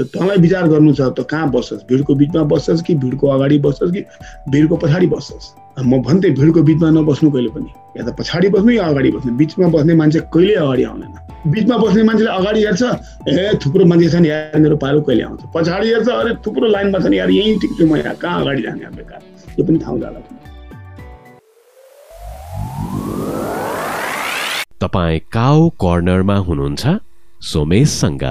तँलाई विचार गर्नु छ त कहाँ बस्छस्? भिडको बिचमा बस्छस् कि भिडको अगाडि बस्छस् कि भिडको पछाडि बस्छस्? म भन्थेँ भिडको बिचमा नबस्नु कहिले पनि। या त पछाडि बस्नु या अगाडि बस्नु? बिचमा बस्ने मान्छे कहिले अगाडि आउँदैन बिचमा बस्ने मान्छेले अगाडि हेर्छ ए थुप्रो मान्छे छन् यार मेरो पालो कहिले आउँछ? पछाडि हेर्छ अरे थुप्रो लाइनमा छन् यार यहीँ ठिक छु म यहाँ कहाँ अगाडि जाने बेकार? यो पनि ठाउँ जाला तपाईँ काउ कर्नरमा हुनुहुन्छ? सोमेशसँग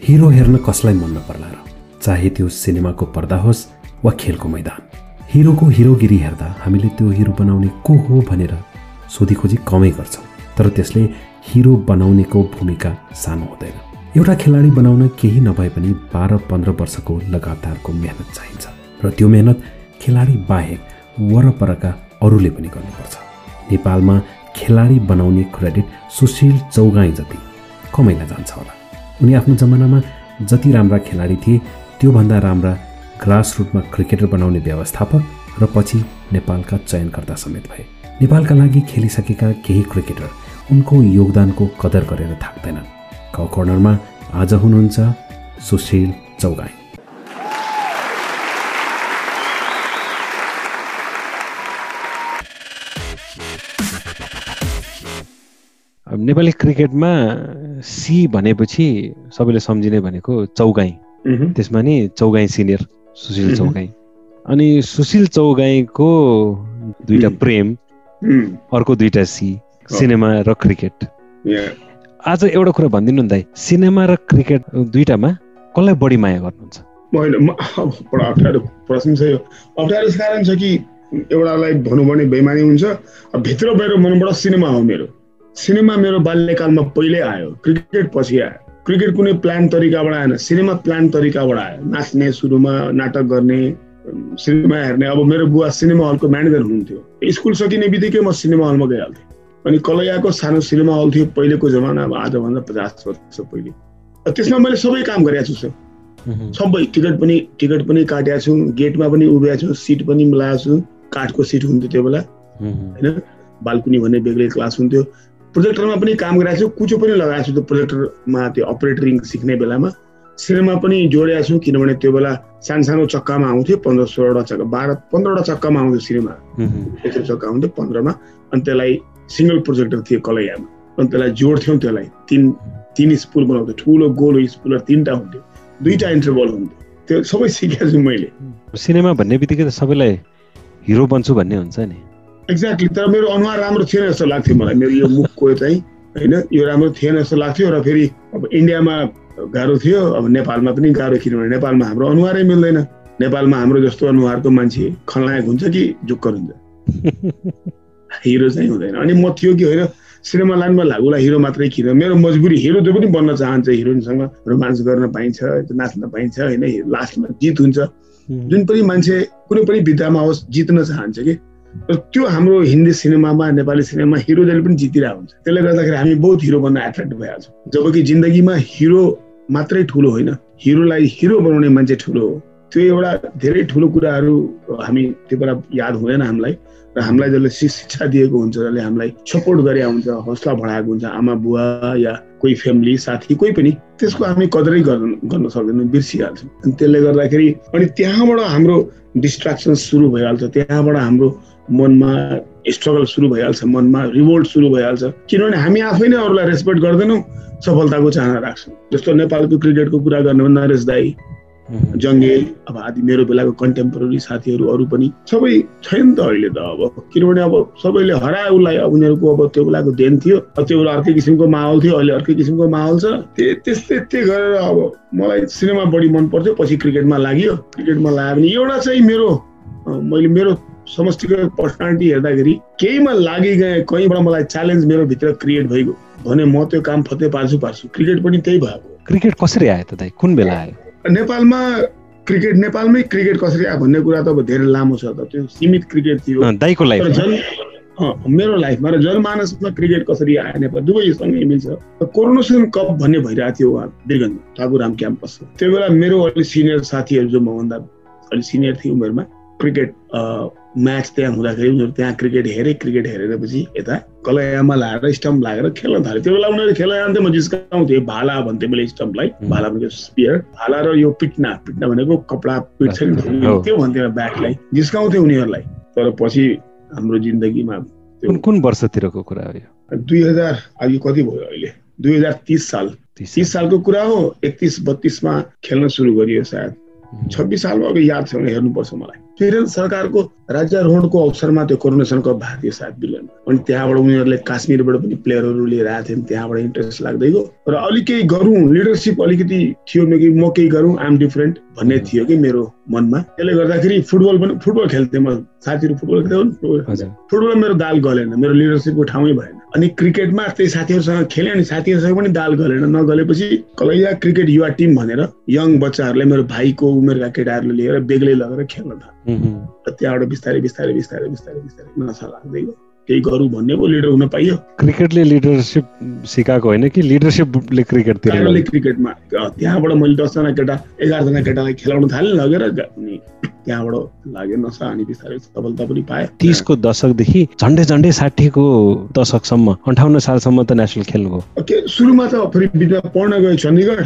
हिरो हेर्न कसलाई मन नपर्ला र? चाहे त्यो सिनेमाको पर्दा होस् वा खेलको मैदान। हिरोको हिरोगिरी हेर्दा हामीले त्यो हिरो बनाउने को हो भनेर सोधीखोजी कमै गर्छौँ तर त्यसले हिरो बनाउनेको भूमिका सानो हुँदैन। एउटा खेलाडी बनाउन केही नभए पनि बाह्र पन्ध्र वर्षको लगातारको मेहनत चाहिन्छ र त्यो मेहनत खेलाडी बाहेक वरपरका अरूले पनि गर्नुपर्छ। नेपालमा खेलाडी बनाउने क्रेडिट सुशील चौगाई जति कमैलाई जान्छ होला। उनी आफ्नो जमानामा जति राम्रा खेलाडी थिए त्योभन्दा राम्रा ग्रास रुटमा क्रिकेटर बनाउने व्यवस्थापक र पछि नेपालका चयनकर्ता समेत भए। नेपालका लागि खेलिसकेका केही क्रिकेटर उनको योगदानको कदर गरेर थाक्दैनन्। क कर्नरमा आज हुनुहुन्छ सुशील चौगाई नेपाली क्रिकेटमा सी भनेपछि सबैले सम्झिने भनेको चौगाई। त्यसमा नि चौगाई सिनियर सुशील चौगाई। अनि सुशील चौगाईको दुईटा प्रेम अर्को दुईटा सी सिनेमा र क्रिकेट। आज एउटा कुरा भनिदिनु नि दाइ सिनेमा र क्रिकेट दुईटामा कसलाई बढी माया गर्नुहुन्छ? होइन बडा अप्ठ्यारो प्रश्न छ यो। अप्ठ्यारो कारण छ कि एउटालाई भनौँ भने बेमानी हुन्छ भित्र बाहिर मनबाट सिनेमा हो मेरो। सिनेमा मेरो बाल्यकालमा पहिल्यै आयो। क्रिकेट पछि आयो। क्रिकेट कुनै प्लान तरिकाबाट आएन। सिनेमा प्लान तरिकाबाट आयो। नाच्ने सुरुमा नाटक गर्ने सिनेमा हेर्ने। अब मेरो बुवा सिनेमा हलको म्यानेजर हुनुहुन्थ्यो। स्कुल सकिने बित्तिकै म सिनेमा हलमा गइहाल्थेँ। अनि कलैयाको सानो सिनेमा हल थियो पहिलेको जमाना अब आजभन्दा पचास वर्ष पहिले। त्यसमा मैले सबै काम गरेको छु सर। सबै टिकट पनि टिकट पनि काटेको छु। गेटमा पनि उभिएको छु। सिट पनि मिलाएको छु। काठको सिट हुन्थ्यो त्यो बेला। होइन? बाल्कुनी भन्ने बेग्लै क्लास हुन्थ्यो। प्रोजेक्टरमा पनि काम गरेको छु कुचो पनि लगाएको छु त्यो प्रोजेक्टरमा त्यो अपरेटरिङ सिक्ने बेलामा। सिनेमा पनि जोडेको छु किनभने त्यो बेला सानो सानो चक्कामा आउँथ्यो पन्ध्र सोह्रवटा चक्का बाह्र पन्ध्रवटा चक्कामा आउँथ्यो सिनेमा यत्रो चक्का आउँथ्यो पन्ध्रमा अनि त्यसलाई सिङ्गल प्रोजेक्टर थियो कलैयामा। अनि त्यसलाई जोड्थ्यौँ त्यसलाई। तिन तिन स्पुल बनाउँथ्यो। ठुलो गोलो स्पुलर तिनवटा हुन्थ्यो। दुईवटा इन्टरभल हुन्थ्यो। त्यो सबै सिकेको छु मैले। सिनेमा भन्ने बित्तिकै त सबैलाई हिरो बन्छु भन्ने हुन्छ नि। एक्ज्याक्टली तर मेरो अनुहार राम्रो थिएन जस्तो लाग्थ्यो मलाई। मेरो यो मुखको चाहिँ होइन यो राम्रो थिएन जस्तो लाग्थ्यो र फेरि अब इन्डियामा गाह्रो थियो। अब नेपालमा पनि गाह्रो किनभने नेपालमा हाम्रो अनुहारै मिल्दैन। नेपालमा हाम्रो जस्तो अनुहारको मान्छे खलनायक हुन्छ कि जुक्कर हुन्छ? हिरो चाहिँ हुँदैन। अनि म थियो कि होइन सिनेमा लाइनमा लागुला हिरो मात्रै किन? मेरो मजबुरी हिरो जो पनि बन्न चाहन्छ हिरोइनसँग। रोमान्स गर्न पाइन्छ नाच्न पाइन्छ होइन लास्टमा जित हुन्छ। जुन पनि मान्छे कुनै पनि विद्यामा होस् जित्न चाहन्छ कि? त्यो हाम्रो हिन्दी सिनेमामा नेपाली सिनेमामा हिरो जहिले पनि जितिरहेको हुन्छ। त्यसले गर्दाखेरि हामी बहुत हिरो बन्न एट्र्याक्ट भइहाल्छौँ। जबकि जिन्दगीमा हिरो मात्रै ठुलो होइन हिरोलाई हिरो बनाउने मान्छे ठुलो हो। त्यो एउटा धेरै ठुलो कुराहरू हामी त्यो बेला याद हुँदैन हामीलाई र हामीलाई जसले शिक्षा दिएको हुन्छ जसले हामीलाई सपोर्ट गरे हुन्छ हौसला बढाएको हुन्छ आमा बुवा या कोही फ्यामिली साथी कोही पनि त्यसको हामी कदरै गर्न गर्न सक्दैनौँ बिर्सिहाल्छौँ। अनि त्यसले गर्दाखेरि अनि त्यहाँबाट हाम्रो डिस्ट्राक्सन सुरु भइहाल्छ। त्यहाँबाट हाम्रो मनमा स्ट्रगल सुरु भइहाल्छ मनमा रिभोल्ट सुरु भइहाल्छ। किनभने हामी आफै नै अरूलाई रेस्पेक्ट गर्दैनौँ सफलताको चाहना राख्छौँ। जस्तो नेपालको क्रिकेटको कुरा गर्ने हो नरेश दाई जङ्गेल अब आदि मेरो बेलाको कन्टेम्पोरेरी साथीहरू अरू पनि सबै छैन त अहिले त अब। किनभने अब सबैले हरायो उसलाई अब उनीहरूको अब त्यो बेलाको देन थियो त्यो बेला अर्कै किसिमको माहौल थियो अहिले अर्कै किसिमको माहौल छ। त्यस्तै त्यस्तै गरेर अब मलाई सिनेमा बढी मन पर्थ्यो पछि क्रिकेटमा लाग्यो। क्रिकेटमा लाग्यो भने एउटा चाहिँ मेरो मैले मेरो समष्टिगत पर्सनालिटी हेर्दाखेरि केहीमा लागि गएँ कहीँबाट मलाई च्यालेन्ज मेरो भित्र क्रिएट भइगयो। भने म त्यो काम फतै पार्छु पार्छु। क्रिकेट पनि त्यही भएको। क्रिकेट कसरी आयो त दाइ? कुन बेला आयो? नेपालमा क्रिकेट नेपालमै क्रिकेट कसरी आयो भन्ने कुरा त अब धेरै लामो छ त। त्यो सीमित क्रिकेट थियो। दाइको लाइफ जन मेरो लाइफमा र जनमानसमा क्रिकेट कसरी आयो नेपाल दुवैसँगै मिल्छ। कोरोनेसन कप भन्ने भइरहेको थियो उहाँ वीरगञ्ज ठाकुराम क्याम्पस त्यो बेला मेरो अलि सिनियर साथीहरू जो मभन्दा अलिक सिनियर थियो उमेरमा क्रिकेट म्याच त्यहाँ हुँदाखेरि उनीहरू त्यहाँ क्रिकेट हेरे क्रिकेट हेरेपछि यता कलयामा लाएर स्टम्प लागेर खेल्न थाल्यो त्यो बेला उनीहरू जान्थ्यो म जिस्काउँथेँ भाला भन्थेँ मैले स्टम्पलाई भाला भनेको स्पियर भाला र यो पिट्ना पिट्ना भनेको कपडा पिट्छ नि त्यो भन्थ्यो ब्याटलाई। जिस्काउँथ्यो उनीहरूलाई। तर पछि हाम्रो जिन्दगीमा कुन कुन वर्षतिरको कुरा हो यो? दुई हजार अब कति भयो अहिले? दुई हजार तिस साल। तिस सालको कुरा हो एकतिस बत्तिसमा खेल्न सुरु गरियो सायद। छब्बिस सालमा अब याद छैन हेर्नुपर्छ मलाई। फेरि सरकारको राज्यारोहणको अवसरमा त्यो कोरोनेसन कप थियो सात बिलियन अनि त्यहाँबाट उनीहरूले काश्मीरबाट पनि प्लेयरहरू लिएर आएको थियौँ त्यहाँबाट इन्ट्रेस्ट लाग्दै गयो। र अलिक केही गरौँ लिडरसिप अलिकति थियो कि म केही गरौँ आइएम डिफरेन्ट भन्ने थियो कि मेरो मनमा। त्यसले गर्दाखेरि फुटबल पनि फुटबल खेल्थेँ म। साथीहरू फुटबल खेल्थेँ फुटबल मेरो दाल गलेन मेरो लिडरसिपको ठाउँै भएन। अनि क्रिकेटमा त्यही साथीहरूसँग खेल्यो अनि साथीहरूसँग पनि दाल गलेन। नगलेपछि कलैया क्रिकेट युवा टिम भनेर यङ बच्चाहरूले मेरो भाइको उमेरका केटाहरूले लिएर बेग्लै लगेर खेल्न थाल्यो त्यहाँबाट बिस्तारै बिस्तारै बिस्तारै बिस्तारै बिस्तारै नसा लाग्दै गयो। केही गरौँ भन्ने पो लिडर हुन पाइयो। क्रिकेटले लिडरसिप सिकाएको होइन कि लिडरसिपले क्रिकेटतिर क्रिकेटमा त्यहाँबाट मैले दसजना केटा एघारजना केटालाई खेलाउन थालेँ लगेर अनि त्यहाँबाट लाग्यो नसा अनि बिस्तारै सफलता पनि पाएँ तिसको दशकदेखि झन्डै झन्डै साठीको दशकसम्म अन्ठाउन्न सालसम्म त नेसनल खेल्नुभयो। सुरुमा त फेरि बिचमा पढ्न गयो चण्डीगढ।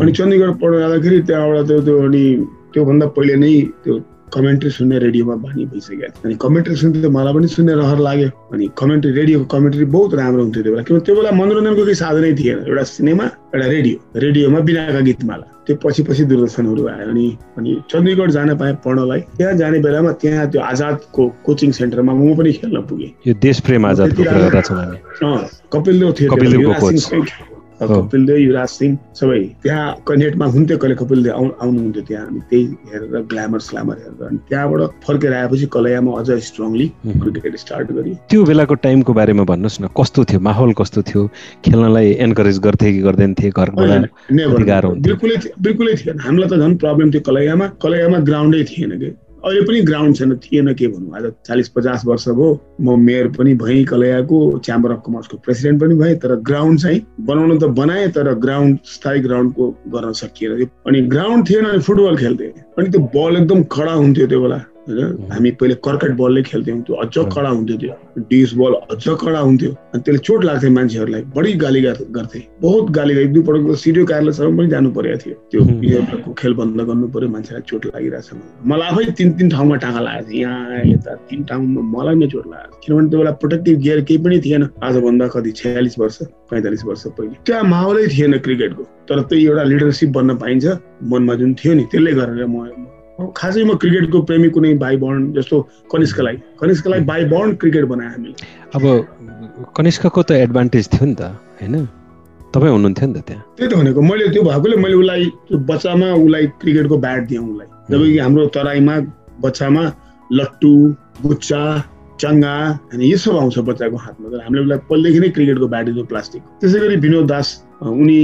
अनि चण्डीगढ पढ्न जाँदाखेरि त्यहाँबाट त्यो त्यो अनि त्योभन्दा पहिले नै त्यो कमेन्ट्री सुन्ने रेडियोमा बानी भइसक्यो अनि कमेन्ट्री सुन्थ्यो मलाई पनि सुन्ने रहर लाग्यो। अनि कमेन्ट्री रेडियोको कमेन्ट्री बहुत राम्रो हुन्थ्यो त्यो बेला। किनभने त्यो बेला मनोरञ्जनको केही साधनै थिएन। एउटा सिनेमा एउटा रेडियो रेडियोमा बिनाका गीतमाला। त्यो पछि पछि दूरदर्शनहरू आयो। अनि अनि चण्डीगढ जान पाएँ पढ्नलाई। त्यहाँ जाने बेलामा त्यहाँ त्यो आजादको कोचिङ सेन्टरमा म पनि खेल्न पुगेँ। यो देश प्रेम आजाद कपिल देव थियो कपिल देव युवराज सिंह सबै त्यहाँ कनेक्टमा हुन्थ्यो कहिले कपिल देव आउ आउनुहुन्थ्यो त्यहाँ। अनि त्यही हेरेर ग्ल्यामर स्ल्यामर हेरेर। अनि त्यहाँबाट फर्केर आएपछि कलैयामा अझ स्ट्रङली क्रिकेट स्टार्ट गरेँ। त्यो बेलाको टाइमको बारेमा भन्नुहोस् न कस्तो थियो? माहौल कस्तो थियो? खेल्नलाई एन्करेज गर्थे कि गर्दैन थिए? घरबाट बिल्कुलै बिल्कुलै थिएन। हामीलाई त झन् प्रब्लम थियो कलैयामा। कलैयामा ग्राउन्डै थिएन कि। अहिले पनि ग्राउन्ड छैन थिएन के भनौँ आज चालिस पचास वर्ष भयो म मेयर पनि भएँ कलैयाको च्याम्बर अफ कमर्सको प्रेसिडेन्ट पनि भएँ तर ग्राउन्ड चाहिँ बनाउन त बनाएँ तर ग्राउन्ड स्थायी ग्राउन्डको गर्न सकिएन। अनि ग्राउन्ड थिएन अनि फुटबल खेल्थेँ। अनि त्यो बल एकदम कडा हुन्थ्यो त्यो बेला। होइन? हामी पहिले कर्केट बलले खेल्थ्यौँ। त्यो अझ कडा हुन्थ्यो त्यो। डिस बल अझ कडा हुन्थ्यो। अनि त्यसले चोट लाग्थ्यो मान्छेहरूलाई। बढी गाली गर्थे। बहुत गाली एक दुईपल्ट सिडिओ कार्यालयसम्म पनि जानु परेको थियो। त्यो खेल बन्द गर्नु पर्यो मान्छेलाई चोट लागिरहेछ मलाई आफै तिन तिन ठाउँमा टाँगा लागेको थियो। यहाँ यता। तिन ठाउँमा मलाई नै चोट लागेको किनभने त्यो बेला प्रोटेक्टिभ गियर केही पनि थिएन। आजभन्दा कति छयालिस वर्ष पैँतालिस वर्ष पहिले। त्यहाँ माहौलै थिएन क्रिकेटको। तर त्यही एउटा लिडरसिप बन्न पाइन्छ। मनमा जुन थियो नि त्यसले गरेर म खासै म क्रिकेटको प्रेमी कुनै भाइ बहन जस्तो कनिष्कलाई कनिष्कलाई भाइ बहन क्रिकेट बनायो हामीले अब कनिष्कको त एडभान्टेज थियो नि त होइन? तपाईँ हुनुहुन्थ्यो नि त त्यहाँ। त्यही त भनेको मैले त्यो भएकोले मैले उसलाई बच्चामा उसलाई क्रिकेटको ब्याट दिएँ उसलाई। जबकि हाम्रो तराईमा बच्चामा लट्टु गुच्चा चङ्गा अनि यो सब आउँछ बच्चाको हातमा। तर हामीले उसलाई पहिलेदेखि नै क्रिकेटको ब्याट दियो प्लास्टिक त्यसै गरी विनोद दास उनी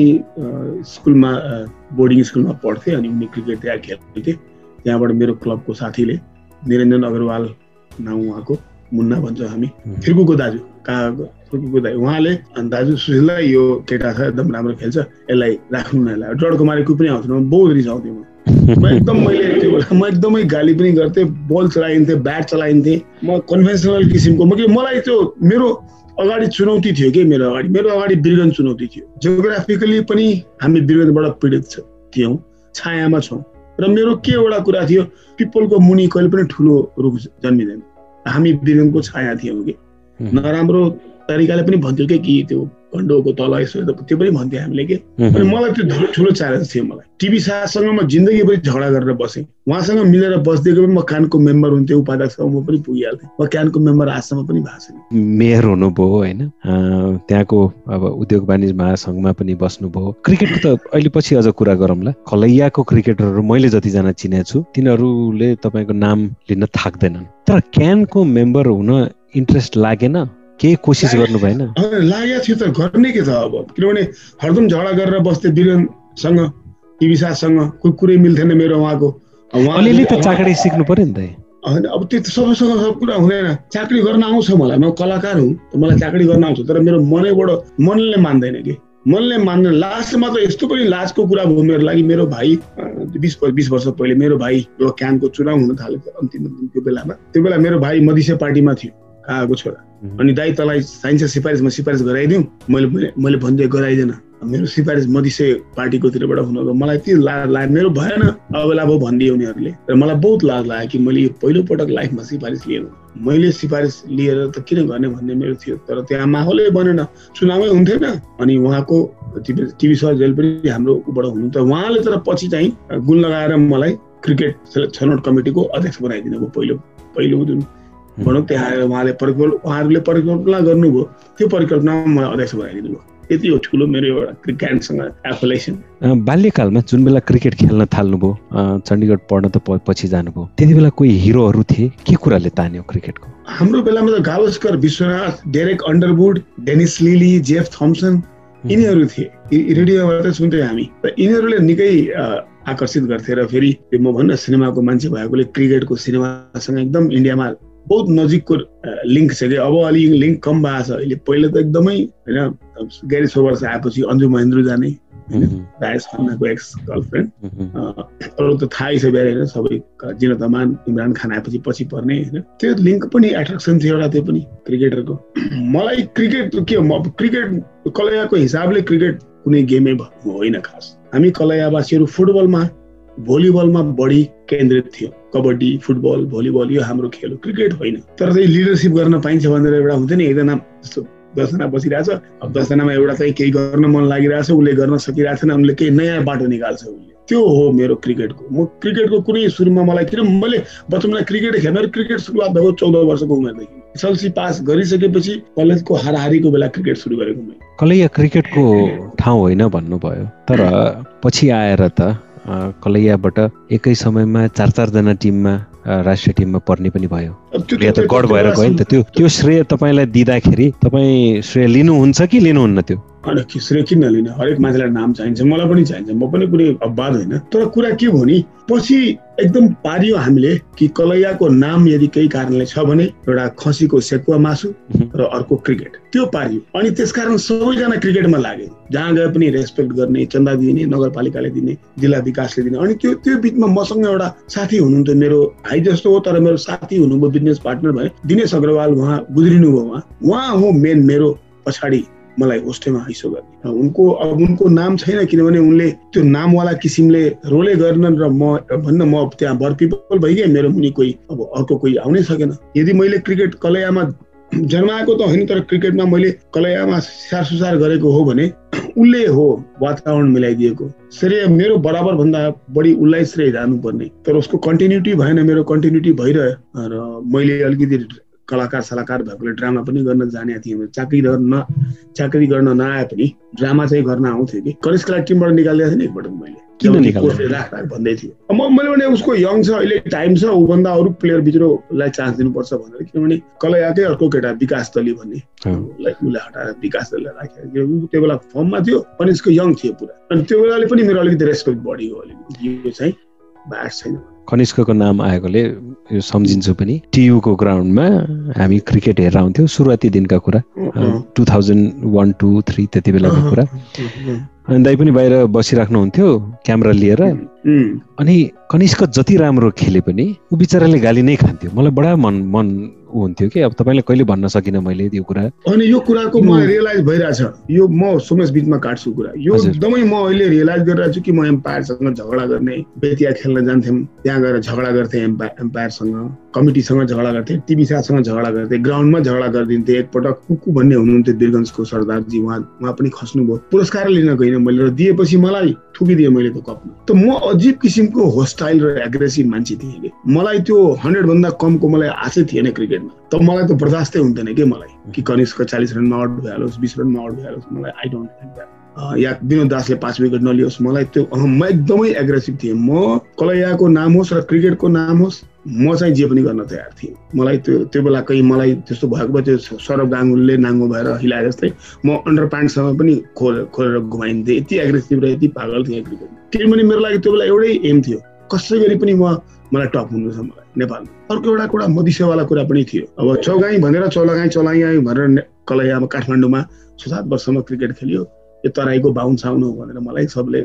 स्कुलमा बोर्डिङ स्कुलमा पढ्थे अनि उनी क्रिकेट त्यहाँ खेल्थे। त्यहाँबाट मेरो क्लबको साथीले निरञ्जन अग्रवाल नाउँ उहाँको मुन्ना भन्छ हामी। फिर्कुको दाजु। कहाँ फिर्कुको दाजु। उहाँले दाजु सुशीललाई यो केटा छ एकदम राम्रो खेल्छ। यसलाई राख्नु न यसलाई। डरको मारे कुनै पनि आउँथ्यो म बहुत रिसाउँथेँ म। म एकदम मैले त्यो बेला म एकदमै गाली पनि गर्थेँ बल चलाइन्थेँ ब्याट चलाइन्थेँ। म कन्भेन्सनल किसिमको म कि मलाई त्यो मेरो अगाडि चुनौती थियो कि मेरो अगाडि? मेरो अगाडि बिरगन चुनौती थियो। जियोग्राफिकली पनि हामी बिरगनबाट पीडित थियौँ। छायामा छौँ। र मेरो के एउटा कुरा थियो पिपलको मुनि कहिले पनि ठुलो रुख जन्मिँदैन। हामी बिरङको छाया थियौँ कि। नराम्रो तरिकाले पनि भन्थ्यो कि त्यो घन्डोको तल यसो त्यो पनि भन्थ्यो हामीले के। अनि मलाई त्यो ठुलो च्यालेन्ज थियो मलाई। टिभी साहसँग म जिन्दगीभरि झगडा गरेर बसेँ। उहाँसँग मिलेर बसिदिएको पनि म कानको मेम्बर हुन्थेँ उपाध्यक्षमा म पनि पुगिहाल्थेँ। म क्यानको मेम्बर आजसम्म पनि भएको छैन। मेयर हुनुभयो होइन? त्यहाँको अब उद्योग वाणिज्य महासङ्घमा पनि बस्नुभयो। क्रिकेटको त अहिले पछि अझ कुरा गरौँला। खलैयाको क्रिकेटरहरू मैले जतिजना चिनेको छु तिनीहरूले तपाईँको नाम लिन थाक्दैनन्। तर क्यानको मेम्बर हुन इन्ट्रेस्ट लागेन? केही कोसिस गर्नु भएन। लागेको थियो त गर्ने के त अब? किनभने हरदम झगडा गरेर बस्थेँ बिरेनसँग टिभी साथसँग कोही कुरै मिल्थेन मेरो उहाँको। अलिअलि त चाकडी सिक्नु पर्यो नि त। होइन अब त्यो सबैसँग सब कुरा हुँदैन। चाकरी गर्न आउँछ मलाई। म कलाकार हुँ मलाई चाकरी गर्न आउँछ। तर मेरो मनैबाट मनले मान्दैन कि। मनले मान्न लास्टमा त यस्तो पनि लाजको कुरा भयो मेरो लागि मेरो भाइ बिस बिस वर्ष पहिले मेरो भाइ क्यानको चुनाव हुन थालेको अन्तिम त्यो बेलामा। त्यो बेला मेरो भाइ मधिसे पार्टीमा थियो आएको छोरा। अनि दाइ तँलाई चाहिन्छ सिफारिस म सिफारिस गराइदिउँ? मैले मैले भनिदिएँ गराइदिएन मेरो सिफारिस मधिसे पार्टीकोतिरबाट हुनको मलाई त्यो लाज लाग्यो मेरो भएन। अबेला भयो भनिदिए उनीहरूले। र मलाई बहुत लाज लाग्यो कि मैले यो पहिलोपटक लाइफमा सिफारिस लिएन। मैले सिफारिस लिएर त किन गर्ने भन्ने मेरो थियो। तर त्यहाँ माहौलै बनेन। चुनावै हुन्थेन। अनि उहाँको टिभी जेल पनि हाम्रो ऊबाट हुनु त उहाँले तर पछि चाहिँ गुण लगाएर मलाई क्रिकेट छनौट कमिटीको अध्यक्ष बनाइदिनु भयो। पहिलो पहिलो जुन भनौँ त्यहाँ उहाँले परिकल्पना उहाँहरूले परिकल्पना गर्नुभयो त्यो परिकल्पनामा मलाई अध्यक्ष बनाइदिनु भयो यति हो ठुलो मेरो एउटा क्रिकेटसँग एफोलेसन बाल्यकालमा जुन बेला क्रिकेट खेल्न थाल्नुभयो चण्डीगढ पढ्न त पछि जानुभयो त्यति बेला कोही हिरोहरू थिए के कुराले तान्यो क्रिकेटको? हाम्रो बेलामा त Gavaskar Vishwanath Derek Underwood Dennis Lillee Jeff Thomson यिनीहरू थिए। रेडियोबाट सुन्थ्यौँ हामी। र यिनीहरूले निकै आकर्षित गर्थे र फेरि म भन्न सिनेमाको मान्छे भएकोले क्रिकेटको सिनेमासँग एकदम इन्डियामा बहुत नजिकको लिङ्क छ कि? अब अलि लिङ्क कम भएको छ। अहिले पहिला त एकदमै होइन ग्यारी सोवर्स आएपछि अन्जु महेन्द्र जाने राजेश खन्नाको एक्स गर्लफ्रेन्ड अरू त थाहै छ बिहार होइन सबै जिन तमान इमरान खान आएपछि पछि पर्ने होइन। त्यो लिङ्क पनि एट्र्याक्सन थियो एउटा त्यो पनि क्रिकेटरको मलाई क्रिकेट के हो क्रिकेट कलैयाको हिसाबले क्रिकेट कुनै गेमै होइन खास। हामी कलैयावासीहरू फुटबलमा भलिबलमा बढी केन्द्रित थियो। कबड्डी फुटबल भलिबल यो हाम्रो खेल हो। क्रिकेट होइन। तर चाहिँ लिडरसिप गर्न पाइन्छ भनेर एउटा हुन्छ नि एकजना जस्तो दसजना बसिरहेछ। अब दसजनामा एउटा चाहिँ केही गर्न मन लागिरहेछ उसले गर्न सकिरहेको छैन उनले केही नयाँ बाटो निकाल्छ उसले। त्यो हो मेरो क्रिकेटको। म क्रिकेटको कुनै सुरुमा मलाई किन मैले बचपनमा क्रिकेट खेल्न क्रिकेट सुरुवात भएको चौध वर्षको उमेरदेखि। एसएलसी पास गरिसकेपछि कलेजको हाराहारीको बेला क्रिकेट सुरु गरेको मैले। कलैया क्रिकेटको ठाउँ होइन भन्नुभयो। तर पछि आएर त कलैयाबाट एकै समयमा चार चारजना टिममा राष्ट्रिय टिममा पर्ने पनि भयो। त गड भएर गयो नि त त्यो त्यो श्रेय तपाईँलाई दिँदाखेरि तपाईँ श्रेय लिनुहुन्छ कि लिनुहुन्न त्यो? श्रेय किन लिन? हरेक मान्छेलाई नाम चाहिन्छ मलाई पनि चाहिन्छ म पनि कुनै अपवाद होइन। तर कुरा के भयो नि पछि एकदम पारियो हामीले कि कलैयाको नाम यदि केही कारणले छ भने एउटा खसीको सेकुवा मासु र अर्को क्रिकेट। त्यो पारियो। अनि त्यसकारण सबैजना क्रिकेटमा लागे। जहाँ गए पनि रेस्पेक्ट गर्ने चन्दा दिने नगरपालिकाले दिने जिल्ला विकासले दिने। अनि त्यो त्यो बिचमा मसँग एउटा साथी हुनुहुन्थ्यो मेरो भाइ जस्तो हो तर मेरो साथी हुनुभयो बिजनेस पार्टनर भए। दिनेश अग्रवाल उहाँ गुज्रिनु भयो उहाँ। उहाँ हो मेन मेरो पछाडि मलाई होस्टेमा हैसो गर्ने। उनको अब उनको नाम छैन किनभने उनले त्यो नामवाला किसिमले रोले गर्न र म भन्न म त्यहाँ बर पिपल भइगएँ मेरो मुनि कोही अब अर्को कोही आउनै सकेन। यदि मैले क्रिकेट कलैयामा जन्माएको त होइन तर क्रिकेटमा मैले कलैयामा स्याहार सुसार गरेको हो भने उसले हो वातावरण मिलाइदिएको। श्रेय मेरो बराबर भन्दा बढी उसलाई श्रेय जानुपर्ने। तर उसको कन्टिन्युटी भएन मेरो कन्टिन्युटी भइरह्यो। र मैले अलिकति कलाकार सलाकार भएकोले ड्रामा पनि गर्न जाने थिएँ चाकरी गर्न चाकरी गर्न नआए पनि ड्रामा चाहिँ गर्न आउँथ्यो कि। कलेजको लागि टिमबाट निकालिदिएको थिएँ नि एकपटक मैले। भन्दै थियो। म मैले भने उसको यङ छ अहिले टाइम छ ऊभन्दा अरू प्लेयर भित्रलाई चान्स दिनुपर्छ भनेर किनभने कलैयाकै अर्को केटा विकास दली भन्ने। उसलाई हटाएर विकास दलीलाई राखेर ऊ त्यो बेला फर्ममा थियो अनि उसको यङ थियो पुरा। अनि त्यो बेलाले पनि मेरो अलिकति रेस्पेक्ट बढ्यो अलिकति। यो चाहिँ बास छैन। कनिष्कको नाम आएकोले यो सम्झिन्छु पनि। टियुको ग्राउन्डमा हामी क्रिकेट हेरेर आउँथ्यौँ सुरुवाती दिनका कुरा। Two thousand one two three त्यति बेलाको कुरा। अनि दाइ पनि बाहिर बसिराख्नुहुन्थ्यो क्यामेरा लिएर। अनि कनिष्क जति राम्रो खेले पनि ऊ बिचराले गाली नै खान्थ्यो। मलाई बडा मन मन हुन्थ्यो कि। अब तपाईँले कहिले भन्न सकिनँ मैले यो कुरा? अनि यो कुराको म रियलाइज भइरहेछ। यो म सोमेश बिचमा काट्छु कुरा। यो एकदमै म अहिले रियलाइज गरिरहेको छु कि म एम्पायरसँग झगडा गर्ने बेतिया खेल्न जान्थ्यौँ त्यहाँ गएर झगडा गर्थेँ एम्पायरसँग कमिटीसँग झगडा गर्थेँ टिभी साथसँग झगडा गर्थेँ ग्राउन्डमा झगडा गरिदिन्थेँ एकपटक कुकु भन्ने हुनुहुन्थ्यो वीरगन्जको सरदारजी उहाँ उहाँ पनि खस्नुभयो। पुरस्कार लिन गइनँ मैले र दिएपछि मलाई थुकिदिएँ मैले त कपमा त म अजिब किसिमको होस्टाइल र एग्रेसिभ मान्छे थिएँ कि। मलाई त्यो हन्ड्रेड भन्दा कमको मलाई आशै थिएन क्रिकेटमा। त मलाई त बर्दास्तै हुन्थेन कि मलाई। कि कनिष्क चालिस रनमा आउट भइहालोस् बिस रनमा आउट भइहालोस् मलाई आई डोन्ट द्याट या विनोद दासले पाँच विकेट नलियोस् मलाई त्यो म एकदमै एग्रेसिभ थिएँ। म कलैयाको नाम होस् र क्रिकेटको नाम होस् म चाहिँ जे पनि गर्न तयार थिएँ। मलाई त्यो त्यो बेला कहीँ मलाई त्यस्तो भएको भए त्यो सौरभ गाङ्गुलले नाङ्गो भएर हिलाए जस्तै म अन्डर प्यान्टसँग पनि खोल खोलेर घुमाइन्थेँ यति एग्रेसिभ र यति पागल थिएँ क्रिकेट किनभने मेरो लागि त्यो बेला एउटै एम थियो। कसै गरी पनि म मलाई टप हुनु छ मलाई नेपालमा। अर्को एउटा कुरा मदिसेवाला कुरा पनि थियो। अब चौगाई भनेर चौलागाई चौलाइ भनेर कलैयामा काठमाडौँमा छ सात वर्षमा क्रिकेट खेल्यो। यो तराईको बाहुन साउन हो भनेर मलाई सबले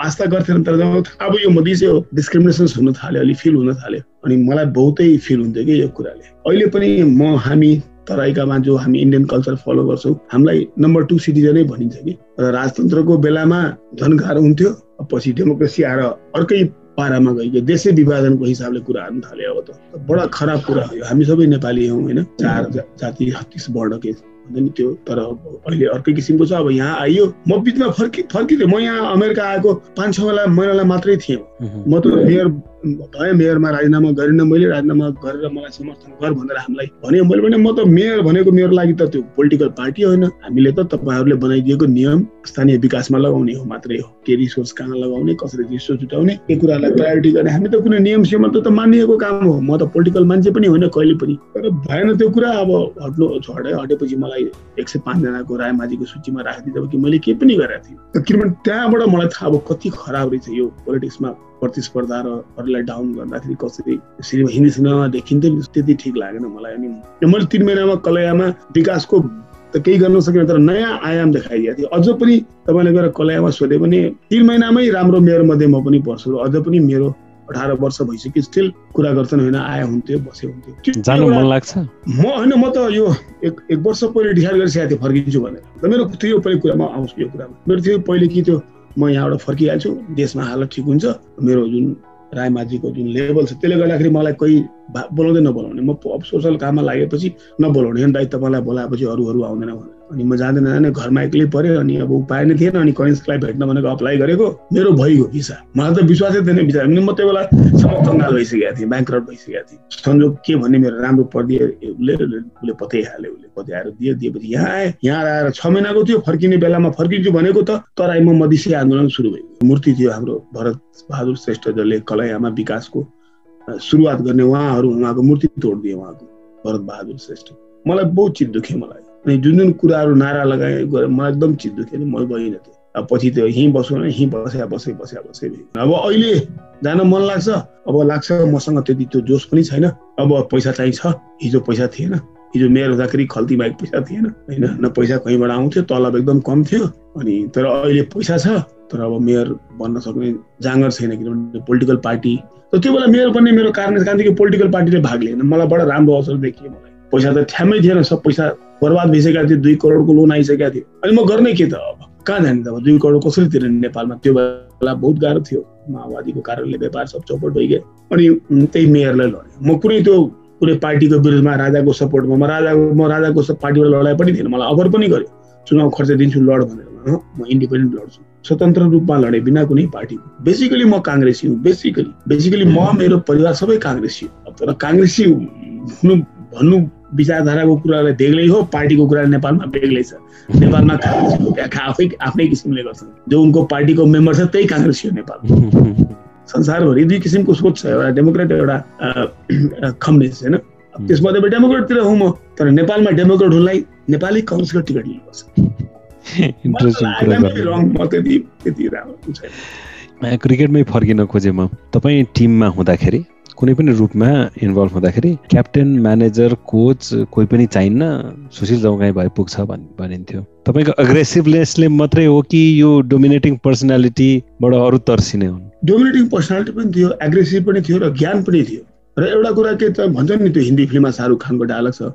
आस्था गर्थेन तर अब यो मधेसी हो डिस्क्रिमिनेसन्स हुन थाल्यो अलिक फिल हुन थाल्यो। अनि मलाई बहुतै फिल हुन्थ्यो कि यो कुराले। अहिले पनि म हामी तराईकामा जो हामी इन्डियन कल्चर फलो गर्छौँ। हामीलाई नम्बर टू सिटिजनै भनिन्छ कि। र राजतन्त्रको बेलामा झन् गाह्रो हुन्थ्यो पछि डेमोक्रेसी आएर अर्कै पारामा गइयो देशै विभाजनको हिसाबले कुरा हाल्नु थाल्यो अब त। बडा खराब कुरा हो हामी सबै नेपाली हौँ होइन? चार जाति छत्तिस वर्णकै नि त्यो तर अहिले अर्कै किसिमको छ अब यहाँ आइयो। म बिचमा फर्कि फर्किँदै म यहाँ अमेरिका आएको पाँच छ महिनालाई मात्रै थिएँ। म त मेयर भएँ मेयरमा राजीनामा गरेन मैले राजीनामा गरेर मलाई समर्थन गर भनेर हामीलाई भने मैले भने म त मेयर भनेको मेरो लागि त त्यो पोलिटिकल पार्टी होइन। हामीले त तपाईँहरूले बनाइदिएको नियम स्थानीय विकासमा लगाउने हो मात्रै हो। के रिसोर्स कहाँ लगाउने कसरी रिसोर्स जुटाउने के कुरालाई प्रायोरिटी गर्ने? हामी त कुनै नियम सियम त मानिएको काम हो। म त पोलिटिकल मान्छे पनि होइन कहिले पनि। तर भएन त्यो कुरा अब हट्नु हटे हटेपछि मलाई एक सय पाँचजनाको रायमाझीको सूचीमा राखिदिँदा कि मैले केही पनि गरेको थिएँ किनभने त्यहाँबाट मलाई थाहा अब कति खराब रहेछ यो पोलिटिक्समा प्रतिस्पर्धा र अरूलाई डाउन गर्दाखेरि कसरी सिनेमा हिन्दी सिनेमामा देखिन्थ्यो त्यति ठिक लागेन मलाई अनि मैले तिन महिनामा कलयामा विकासको त केही गर्न सकेन तर नयाँ आयाम देखाइदिएको थियो। अझ पनि तपाईँले गएर कलयामा सोधे भने तिन महिनामै राम्रो मेयर मध्ये म पनि पर्छु अझ पनि मेरो अठार वर्ष भइसक्यो स्टिल कुरा गर्छन् होइन आए हुन्थ्यो बसे हुन्थ्यो। जानु मन लाग्छ? म होइन म त यो एक एक वर्ष पहिले डिसाइड गरिसकेको थिएँ फर्किन्छु भनेर। मेरो त्यो पहिले कुरामा आउँछु यो कुरामा। मेरो त्यो पहिले कि त्यो म यहाँबाट फर्किहाल्छु देशमा हालत ठिक हुन्छ मेरो जुन रायमाझीको जुन लेभल छ त्यसले गर्दाखेरि मलाई कोही बोलाउँदै नबोलाउने। म सोसल काममा लागेपछि नबोलाउने दाइ तपाईँलाई बोलाएपछि अरू अरू आउँदैन भनेर अनि म जाँदैन जाने घरमा एक्लै पऱ्यो अनि अब उपाय नै थिएन अनि करेन्सलाई भेट्न भनेको अप्लाई गरेको मेरो भइगयो भिसा मलाई त विश्वासै थिएन भिसा म त्यो बेला समर्थनकाल भइसकेको थिएँ ब्याङ्क भइसकेको थिएँ। संजोग के भन्ने मेरो राम्रो परिदियो उसले उसले पत्याइहाल्यो उसले पत्याएर दियो दिएपछि यहाँ आएँ यहाँ आएर छ महिनाको थियो फर्किने बेलामा फर्किन्छु भनेको त तराईमा मधेसी आन्दोलन सुरु भयो। मूर्ति थियो हाम्रो भरत बहादुर श्रेष्ठ जसले कलैयामा विकासको सुरुवात गर्ने उहाँहरू उहाँको मूर्ति तोडिदिए उहाँको भरत बहादुर श्रेष्ठ। मलाई बहुत चित दुख्यो मलाई। अनि जुन जुन कुराहरू नारा लगाए गरे मलाई एकदम चित दुख्यो म गइनँ त्यो। अब पछि त्यो यहीँ बसौँ न यहीँ बस्या बसे बस्या बसे अब अहिले जान मन लाग्छ। अब लाग्छ मसँग त्यति त्यो जोस पनि छैन। अब पैसा चाहिँ छ हिजो पैसा थिएन। हिजो मेयर हुँदाखेरि खल्ती बाहेक पैसा थिएन। होइन न पैसा कहीँबाट आउँथ्यो तलब एकदम कम थियो। अनि तर अहिले पैसा छ। तर अब मेयर बन्न सक्ने जाँगर छैन किनभने पोलिटिकल पार्टी। र त्यो बेला मेयर बन्ने मेरो कारण कारण थियो पोलिटिकल पार्टीले भाग लिएन। मलाई बडा राम्रो अवसर देखियो मलाई। पैसा त ठ्याम्मै थिएन। सब पैसा बर्बाद भइसकेको थियो दुई करोडको लोन आइसकेको थियो अनि म गर्ने के त अब कहाँ जाने त अब दुई करोड कसरी तिर्ने नेपालमा त्यो बेला बहुत गाह्रो थियो माओवादीको कारणले व्यापार सब चौपट भइगयो अनि त्यही मेयरलाई लड्यो म कुनै त्यो कुनै पार्टीको विरुद्धमा राजाको सपोर्टमा म राजाको म राजाको पार्टीबाट लडाइ पनि थिएन मलाई अफर पनि गर्यो चुनाव खर्च दिन्छु लड भनेर म इन्डिपेन्डेन्ट लड्छु स्वतन्त्र रूपमा लडे बिना कुनै पार्टीको बेसिकली म काङ्ग्रेसी हुँ बेसिकली बेसिकली म मेरो परिवार सबै काङ्ग्रेसी हो तर काङ्ग्रेसी हुनु भन्नु विचारधाराको कुरालाई बेग्लै हो पार्टीको कुरा नेपालमा बेग्लै छ। नेपालमा आफै आफ्नै किसिमले गर्छन् जो उनको पार्टीको मेम्बर छ त्यही काङ्ग्रेसी हो नेपाल। संसारभरि दुई किसिमको सोच छ एउटा डेमोक्रेट एउटा कम्युनिस्ट होइन? त्यसमध्ये डेमोक्रेटतिर हुँ म तर नेपालमा डेमोक्रेटहरूलाई नेपाली कङ्ग्रेसको टिकट लिनुपर्छ। क्रिकेटमै फर्किन खोजेँ म। तपाईँ टिममा हुँदाखेरि कुनै पनि रूपमा इन्भल्भ हुँदाखेरि क्याप्टेन म्यानेजर कोच कोही पनि चाहिन्न सुशील जौगाई भए पुग्छ भन् भनिन्थ्यो। तपाईँको अग्रेसिभनेसले मात्रै हो कि यो डोमिनेटिङ पर्सनालिटीबाट अरू तर्सिने हुन्? डोमिनेटिङ पर्सनालिटी पनि थियो एग्रेसिभ पनि थियो र ज्ञान पनि थियो। र एउटा कुरा के त भन्छ नि त्यो हिन्दी फिल्ममा शाहरुख खानको डायलग छ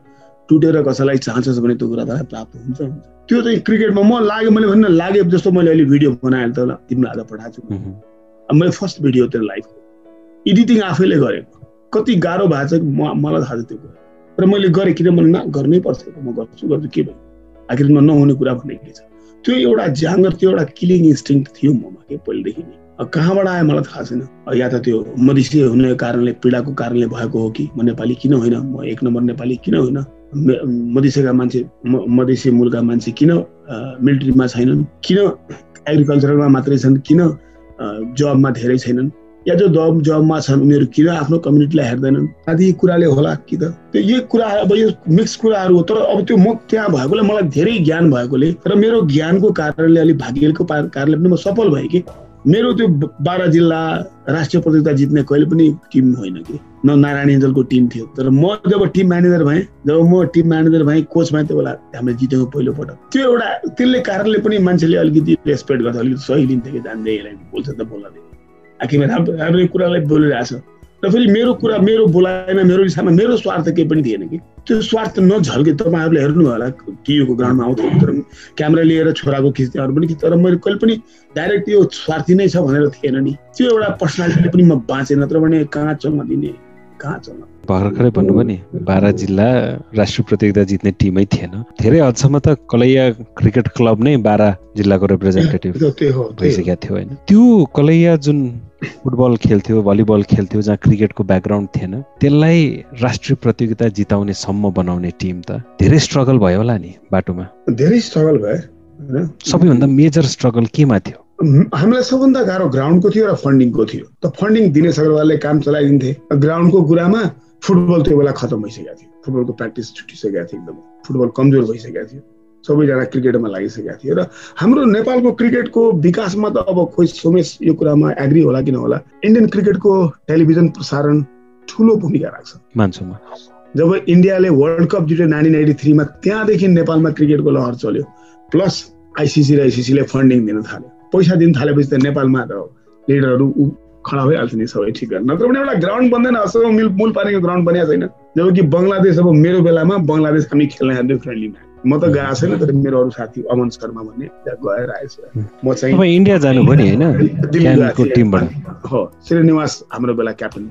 टुटेर कसैलाई चाहन्छस् भने त्यो कुरा तपाईँलाई प्राप्त हुन्छ त्यो चाहिँ क्रिकेटमा म लाग्यो मैले भन्नु लागे जस्तो मैले अहिले भिडियो बनाएँ त तिमीलाई आज पठाएको छु। मैले फर्स्ट भिडियो त्यो लाइभ एडिटिङ आफैले गरेको। कति गाह्रो भएको छ म मलाई थाहा छ त्यो कुरा। र मैले गरेँ किनभने न गर्नै पर्छ। म गर्छु गर्छु के भयो आखिरमा नहुने कुरा भन्ने के छ? त्यो एउटा जाँगर त्यो एउटा किलिङ इन्स्टिङ थियो ममा के पहिलेदेखि नै। कहाँबाट आयो मलाई थाहा छैन। या त त्यो मधेसी हुने कारणले पीडाको कारणले भएको हो कि म नेपाली किन होइन? म एक नम्बर नेपाली किन होइन? मधेसीका मान्छे मधेसी मूलका मान्छे किन मिलिट्रीमा छैनन्? किन एग्रिकल्चरलमा मात्रै छन्? किन जबमा धेरै छैनन्? या जो जब जबमा छन् उनीहरू किन आफ्नो कम्युनिटीलाई हेर्दैनन्? आदि कुराले होला कि त? त्यो यही कुरा अब यो मिक्स कुराहरू हो तर अब त्यो म त्यहाँ भएकोले मलाई धेरै ज्ञान भएकोले र मेरो ज्ञानको कारणले अलिक भाग्यको कारणले पनि म सफल भएँ कि मेरो त्यो बाह्र जिल्ला राष्ट्रिय प्रतियोगिता जित्ने कहिले पनि टिम होइन कि। न नारायण एन्जलको टिम थियो। तर म जब टिम म्यानेजर भएँ जब म टिम म्यानेजर भएँ कोच भएँ त्यो बेला हामीले जितेको पहिलो पटक। त्यो एउटा त्यसले कारणले पनि मान्छेले अलिकति रेस्पेक्ट गर्छ अलिकति सही लिन्थ्यो कि जान्दै यसलाई बोल्छ त बोल्न आखिरमा राम्रो राम्रो कुरालाई बोलिरहेछ र फेरि मेरो कुरा मेरो बोलाइमा मेरो इच्छामा मेरो स्वार्थ केही पनि थिएन कि। त्यो स्वार्थ नझल्के तपाईँहरूले हेर्नु होला टियुको ग्राउन्डमा आउँथ्यो तर क्यामेरा लिएर छोराको खिच्ने अरू पनि तर मैले कहिले पनि डाइरेक्ट यो स्वार्थी नै छ भनेर थिएन नि। त्यो एउटा पर्सनालिटीले पनि म बाँचेँ नत्र भने कहाँ चल्न दिने कहाँ चल्न भर्खरै भन्नुभयो नि बाह्र जिल्ला राष्ट्रिय प्रतियोगिता जित्ने टिमै थिएन। धेरै हदसम्म त कलैया क्रिकेट क्लब नै बाह्र जिल्लाको रिप्रेजेन्टेटिभ भइसकेको थियो होइन। त्यो कलैया जुन फुटबल खेल्थ्यो भलिबल खेल्थ्यो जहाँ क्रिकेटको ब्याकग्राउन्ड थिएन त्यसलाई राष्ट्रिय प्रतियोगिता जिताउने सम्म बनाउने टिम त धेरै स्ट्रगल भयो होला नि बाटोमा। धेरै स्ट्रगल भयो सबैभन्दा मेजर स्ट्रगल केमा थियो? हामीलाई सबभन्दा गाह्रो ग्राउन्डको थियो र फन्डिङको थियो। त फन्डिङ दिनेश अग्रवालले काम चलाइदिन्थे। ग्राउन्डको कुरामा फुटबल त्यो बेला खतम भइसकेको थियो। फुटबलको प्र्याक्टिस छुटिसकेको थियो एकदम। फुटबल कमजोर भइसकेको थियो। सबैजना क्रिकेटमा लागिसकेका थियो र हाम्रो नेपालको क्रिकेटको विकासमा त अब खोइ सोमेश यो कुरामा एग्री होला कि नहोला इन्डियन क्रिकेटको टेलिभिजन प्रसारण ठुलो भूमिका राख्छ। मान्छु जब इन्डियाले वर्ल्ड कप जित्यो नाइन्टिन एटी थ्रीमा त्यहाँदेखि नेपालमा क्रिकेटको लहर चल्यो। प्लस आइसिसी र आइसिसीले फन्डिङ दिन थाल्यो। पैसा दिन थालेपछि त नेपालमा त लिडरहरू खडा भइहाल्छ नि सबै ठिक नत्र भने एउटा ग्राउन्ड बन्दैन असो मिल मूल पानीको ग्राउन्ड बनिएको छैन। जब कि बङ्गलादेश अब मेरो बेलामा बङ्गलादेश हामी खेल्न जान्थ्यो फ्रेन्डली म्याच म त गएको छैन तर मेरो अरू साथी अमन शर्मा भन्ने गएर आएछ। म चाहिँ इन्डिया जानुभयो नि होइन? हो श्रीनिवास हाम्रो बेला क्याप्टन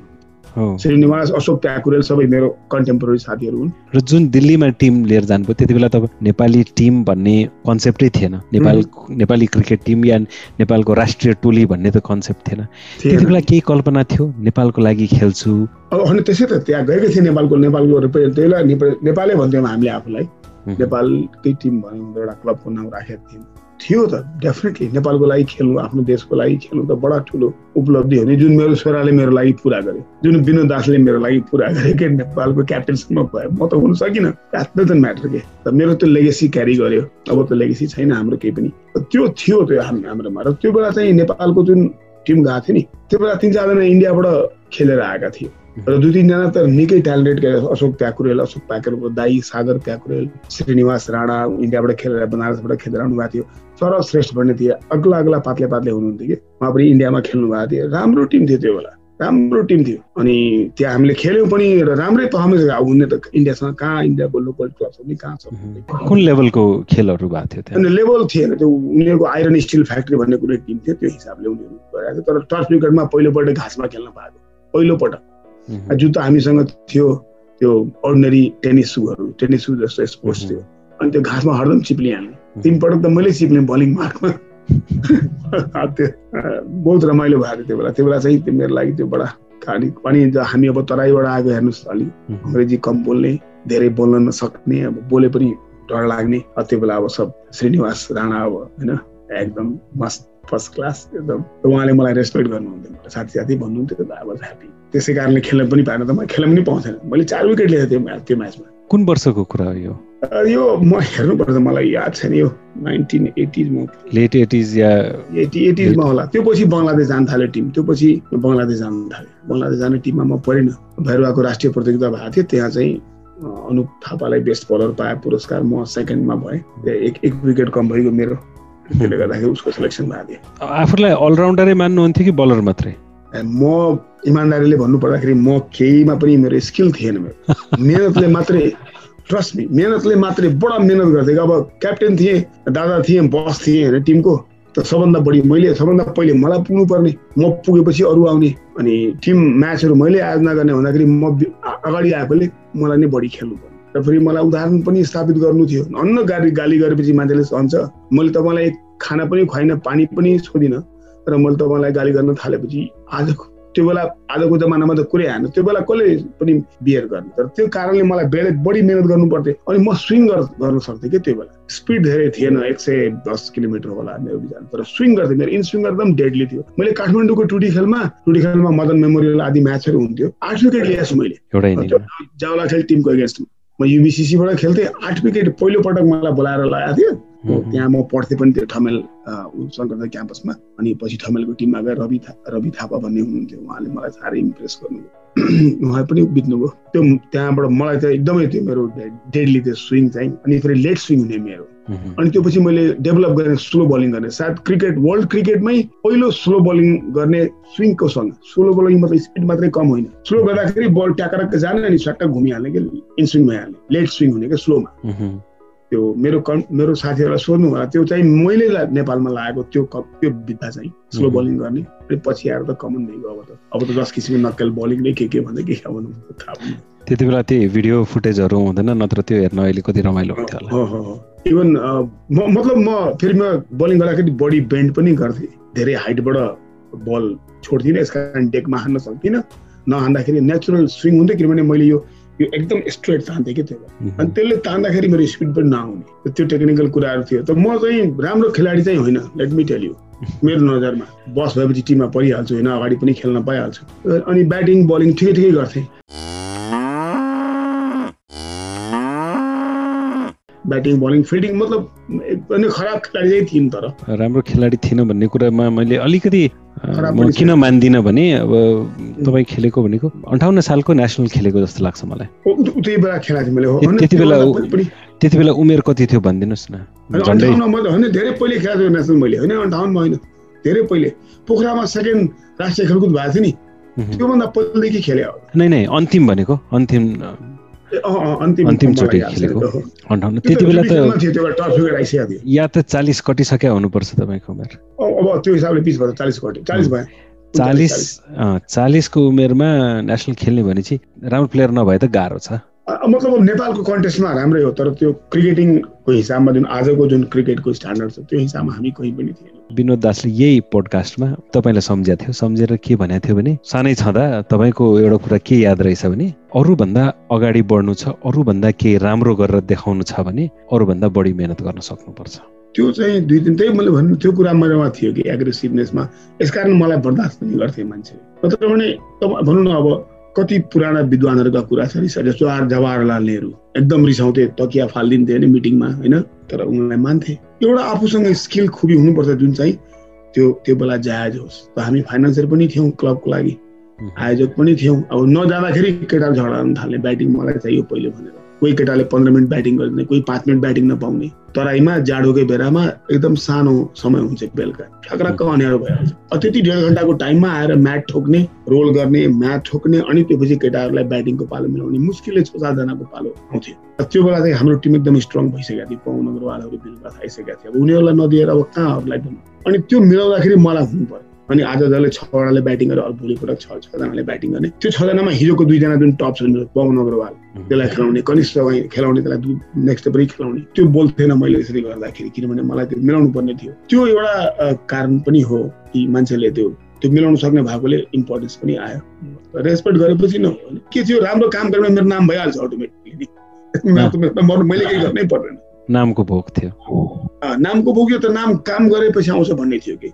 श्रीनिवास अशोक ट्याकुरेल सबै मेरो कन्टेम्पोरेरी साथीहरू हुन्। र जुन दिल्लीमा टिम लिएर जानुभयो त्यति बेला त नेपाली टिम भन्ने कन्सेप्टै थिएन। नेपाल नेपाली क्रिकेट टिम या नेपालको राष्ट्रिय टोली भन्ने त कन्सेप्ट थिएन। त्यति बेला केही कल्पना थियो? नेपालको लागि खेल्छु। अनि त्यसै त त्यहाँ गएकै थिएँ नेपालको नेपालको त्यही बेला नेपालै भन्थ्यौँ हामीले आफूलाई। नेपालकै टिम भन्यो एउटा क्लबको नाम राखेका थियौँ थियो त डेफिनेटली नेपालको लागि खेल्नु आफ्नो देशको लागि खेल्नु त बडा ठुलो उपलब्धि हो नि। जुन मेरो छोराले मेरो लागि पुरा गर्यो जुन विनोद दासले मेरो लागि पुरा गरे के नेपालको क्याप्टेनसम्म भयो म त हुन सकिनँ। द्याट डजन्ट म्याटर के। त मेरो त्यो लेगेसी क्यारी गर्यो। अब त्यो लेगेसी छैन हाम्रो केही पनि। त्यो थियो त्यो हाम्रोमा। र त्यो बेला चाहिँ नेपालको जुन टिम गएको थियो नि त्यो बेला तिन चारजना इन्डियाबाट खेलेर आएका थिए। र दुई तिनजना त निकै ट्यालेन्टेड अशोक प्याकुरेल अशोक प्याकुरेलको दाई सागर प्याकुरेल श्रीनिवास राणा इन्डियाबाट खेलेर बनारसबाट खेलेर आउनुभएको थियो सर श्रेष्ठ भन्ने थिए अग्ला अग्ला पातले पातले हुनुहुन्थ्यो कि उहाँ पनि इन्डियामा खेल्नु भएको थियो राम्रो टिम थियो त्यो बेला राम्रो टिम थियो अनि त्यहाँ हामीले खेल्यौँ पनि राम्रै पर्फर्मेन्स हुने त इन्डियासँग कहाँ इन्डियाको लोकल क्लब पनि कहाँ छ कुन लेभलको खेलहरू भएको थियो अनि लेभल थिएन त्यो उनीहरूको आइरन स्टिल फ्याक्ट्री भन्ने कुनै टिम थियो त्यो हिसाबले उनीहरू गइरहेको थियो तर टर्फ क्रिकेटमा पहिलोपल्ट घाँसमा खेल्न पाएको पहिलोपटक जुत्ता हामीसँग थियो त्यो अर्डिनरी टेनिस सुहरू टेनिस सु जस्तो स्पोर्ट्स थियो। अनि त्यो घाँसमा हरदम चिप्लिहाल्ने तिन पटक त मैले चिप्लेँ बलिङ मार्कमा त्यो बहुत रमाइलो भएको थियो त्यो बेला। त्यो बेला चाहिँ त्यो मेरो लागि त्यो बडा खाली। अनि हामी अब तराईबाट आएको हेर्नुहोस् अलिक अङ्ग्रेजी कम बोल्ने धेरै बोल्न नसक्ने अब बोले पनि डर लाग्ने। त्यो बेला अब सब श्रीनिवास राणा अब होइन एकदम मस्त फर्स्ट क्लास एकदम। उहाँले मलाई रेस्पेक्ट गर्नुहुन्थ्यो। साथी साथी भन्नुहुन्थ्यो आई वाज ह्याप्पी त्यसै कारणले खेल्न पनि पाएन त म खेल्न पनि पाउँथेन। मैले चार विकेट लिएको थिएँ त्यो म्याचमा। कुन वर्षको कुरा हो यो? यो म हेर्नुपर्छ मलाई याद छैन यो नाइन्टिन एटिजमा। लेट एटिज या एटी एटिजमा होला। त्यो पछि बङ्गलादेश जान थाल्यो टिम। त्यो पछि बङ्गलादेश जान थाल्यो। बङ्गलादेश जाने टिममा म पढिनँ भैरवाको राष्ट्रिय प्रतियोगिता भएको थियो त्यहाँ चाहिँ अनुप थापालाई बेस्ट बलर पाए पुरस्कार म सेकेन्डमा भएँ। एक एक विकेट कम भइगयो मेरो। त्यसले गर्दाखेरि उसको सिलेक्सन भएको थियो। आफूलाई अलराउन्डरै मान्नुहुन्थ्यो कि बलर मात्रै? म इमान्दारीले भन्नु पर्दाखेरि म केहीमा पनि मेरो स्किल थिएन मेरो। मेहनतले मात्रै ट्रस्ट मेहनतले मात्रै बडा मेहनत गर्थेँ अब क्याप्टेन थिएँ दादा थिएँ बस थिएँ होइन टिमको त सबभन्दा बढी मैले सबभन्दा पहिले मलाई पुग्नु पर्ने म पुगेपछि अरू आउने अनि टिम म्याचहरू मैले आयोजना गर्ने भन्दाखेरि म अगाडि आएकोले मलाई नै बढी खेल्नु पर्ने। र फेरि मलाई उदाहरण पनि स्थापित गर्नु थियो। अन्न गाली गाली गरेपछि मान्छेले सहन्छ। मैले तपाईँलाई खाना पनि खुवाइनँ पानी पनि छोदिनँ। र मैले तपाईँलाई गाली गर्न थालेपछि आजको त्यो बेला आजको जमानामा त कुरै आएन। त्यो बेला कसले पनि बिहेर गर्ने? तर त्यो कारणले मलाई बेला बढी मिहिनेत गर्नु पर्थ्यो। अनि म स्विङ गर्न सक्थेँ कि त्यो बेला। स्पिड धेरै थिएन एक सय दस किलोमिटर होला मेरो विचार। तर स्विङ गर्थेँ। मेरो इन स्विङ एकदम डेडली थियो। मैले काठमाडौँको टुटी खेलमा टुटी खेलमा मदन मेमोरियल आदि म्याचहरू हुन्थ्यो। आठ विकेट लिएछु मैले। जावला खेल टिमको एगेन्स्टमा म। युबिसिसीबाट खेल्थेँ। आठ विकेट पहिलो पटक मलाई बोलाएर लगाएको थियो। त्यहाँ म पढ्थेँ पनि त्यो ठमेल शङ्करदा क्याम्पसमा। अनि पछि ठमेलको टिममा गएर रवि रवि थापा भन्ने हुनुहुन्थ्यो। उहाँले मलाई साह्रै इम्प्रेस गर्नुभयो। उहाँ पनि बित्नुभयो। त्यो त्यहाँबाट मलाई त एकदमै त्यो मेरो डेडली त्यो स्विङ चाहिँ अनि फेरि लेट स्विङ हुने मेरो। अनि त्यो पछि मैले डेभलप गरेँ स्लो बलिङ गर्ने। सायद क्रिकेट वर्ल्ड क्रिकेटमै पहिलो स्लो बलिङ गर्ने स्विङको सँग। स्लो बलिङ मतलब स्पिड मात्रै कम होइन। स्लो गर्दाखेरि बल ट्याकर जाने अनि सट्ट घुमिहाल्ने कि इन स्विङ भइहाल्ने। लेट स्विङ हुने क्या स्लोमा त्यो मेरो कन् मेरो साथीहरूलाई सोध्नु होला त्यो चाहिँ मैले नेपालमा लागेको त्यो त्यो विद्या चाहिँ स्लो बलिङ गर्ने अनि पछि आएर त कमन भइगयो अब त। अब त दस किसिमको नक्कल बलिङ नै के के भन्दै के खानु थाहा त्यति बेला त्यही भिडियो फुटेजहरू हुँदैन नत्र त्यो हेर्न अहिले कति रमाइलो हुन्थ्यो होला। इभन मतलब म फेरि म बलिङ गर्दाखेरि बडी बेन्ड पनि गर्थेँ। धेरै हाइटबाट बल छोड्दिनँ यस कारण डेकमा हान्न सक्दिनँ। नहान्दाखेरि नेचुरल स्विङ हुन्थ्यो किनभने मैले यो यो एकदम स्ट्रेट तान्थेँ कि त्यो अनि त्यसले तान्दाखेरि मेरो स्पिड पनि नआउने त्यो टेक्निकल कुराहरू थियो। त म चाहिँ राम्रो खेलाडी चाहिँ होइन लेट मी टेल यु मेरो नजरमा। बस भएपछि टिममा परिहाल्छु होइन अगाडि पनि खेल्न पाइहाल्छु। अनि ब्याटिङ बलिङ ठिकै ठिकै गर्थेँ। ब्याटिङ बलिङ फिल्डिङ मतलब एकदमै खराब खेलाडी चाहिँ थिइन् तर। राम्रो खेलाडी थिएन भन्ने कुरामा मैले अलिकति म किन मान्दिनँ भने अब तपाईँ खेलेको भनेको अन्ठाउन्न सालको नेसनल खेलेको जस्तो लाग्छ मलाई। त्यति बेला खेलाएको मैले। त्यति बेला त्यति बेला उमेर कति थियो भनिदिनुहोस् न। धेरै पहिले खेलाएको थियो नेसनल मैले होइन अन्ठाउन्नमा होइन धेरै पहिले। पोखरामा सेकेन्ड राष्ट्रिय खेलकुद भएको थियो नि। त्योभन्दा पहिलेदेखि खेले। नै नै अन्तिम भनेको अन्तिम अन्तिमचोटि खेलेको। अन्ठाउन्न त्यति बेला त या त चालिस कटिसक्यो हुनुपर्छ तपाईँको उमेर। अब त्यो हिसाबले बिस भयो चालिस कट्यो चालिस भयो। चालिस चालिसको उमेरमा नेसनल खेल्ने भने चाहिँ राम्रो प्लेयर नभए त गाह्रो छ। मतलब नेपालको कन्टेस्टमा राम्रै हो तर त्यो क्रिकेटिङको हिसाबमा जुन आजको जुन क्रिकेटको स्ट्यान्डर्ड छ त्यो हिसाबमा हामी कहीँ पनि थिएन। विनोद दासले यही पोडकास्टमा तपाईँलाई सम्झिएको थियो। सम्झेर के भनेको थियो भने सानै छँदा तपाईँको एउटा कुरा के याद रहेछ भने अरूभन्दा अगाडि बढ्नु छ अरूभन्दा केही राम्रो गरेर देखाउनु छ भने अरूभन्दा बढी मेहनत गर्न सक्नुपर्छ। त्यो चाहिँ दुई दिन त्यही मैले भन्नु त्यो कुरा मेरोमा थियो कि एग्रेसिभनेसमा यसकारण मलाई बर्दास्त पनि गर्थे मान्छे। नत्र भने भनौँ न अब कति पुराना विद्वानहरूका कुरा छ रिस जस्तो जवाहरलाल नेहरू। एकदम रिसाउँथे तकिया फालिदिन्थे होइन मिटिङमा होइन? तर उनीहरूलाई मान्थे। एउटा आफूसँग स्किल खुबी हुनुपर्छ जुन चाहिँ त्यो त्यो बेला जायज होस्। त हामी फाइनेन्सर पनि थियौँ क्लबको लागि। आयोजक पनि थियौँ। अब नजाँदाखेरि केटाहरू झगडा थाल्ने ब्याटिङ मलाई चाहियो पहिले भनेर। कोही केटाले पन्ध्र मिनट ब्याटिङ गरिदिने कोही पाँच मिनट ब्याटिङ नपाउने। तराईमा जाडोकै बेलामा एकदम सानो समय हुन्छ बेलुका। ठ्याक्राक्क अँध्यारो भइहाल्छ त्यति डेढ घन्टाको टाइममा आएर म्याट ठोक्ने रोल गर्ने म्याच ठोक्ने अनि त्योपछि केटाहरूलाई ब्याटिङको पालो मिलाउने मुस्किलले छ सातजनाको पालो आउँथ्यो त्यो बेला चाहिँ हाम्रो टिम एकदम स्ट्रङ भइसकेको थियो। पवन अग्रवालहरू बिरुवा आइसकेका थियो। अब उनीहरूलाई नदिएर अब कहाँ अरूलाई अनि त्यो मिलाउँदाखेरि मलाई हुनु पर्यो अनि आज जसले छवटाले ब्याटिङ गरेर भोलिपल्ट छ छजनाले ब्याटिङ गर्ने। त्यो छजनामा हिजोको दुईजना जुन टप छ पवन अग्रवाल त्यसलाई खेलाउने कनिष्ठ खेलाउने त्यसलाई नेक्स्ट पनि खेलाउने त्यो बोल्थेन मैले यसरी गर्दाखेरि किनभने मलाई त्यो मिलाउनु पर्ने थियो। त्यो एउटा कारण पनि हो कि मान्छेले त्यो त्यो मिलाउनु सक्ने भएकोले इम्पोर्टेन्स पनि आयो। रेस्पेक्ट गरेपछि न के थियो राम्रो काम गरेर मेरो नाम भइहाल्छ अटोमेटिकली मैले केही गर्नै पर्दैन। नामको भोग थियो। नामको भोग यो त नाम काम गरेपछि आउँछ भन्ने थियो कि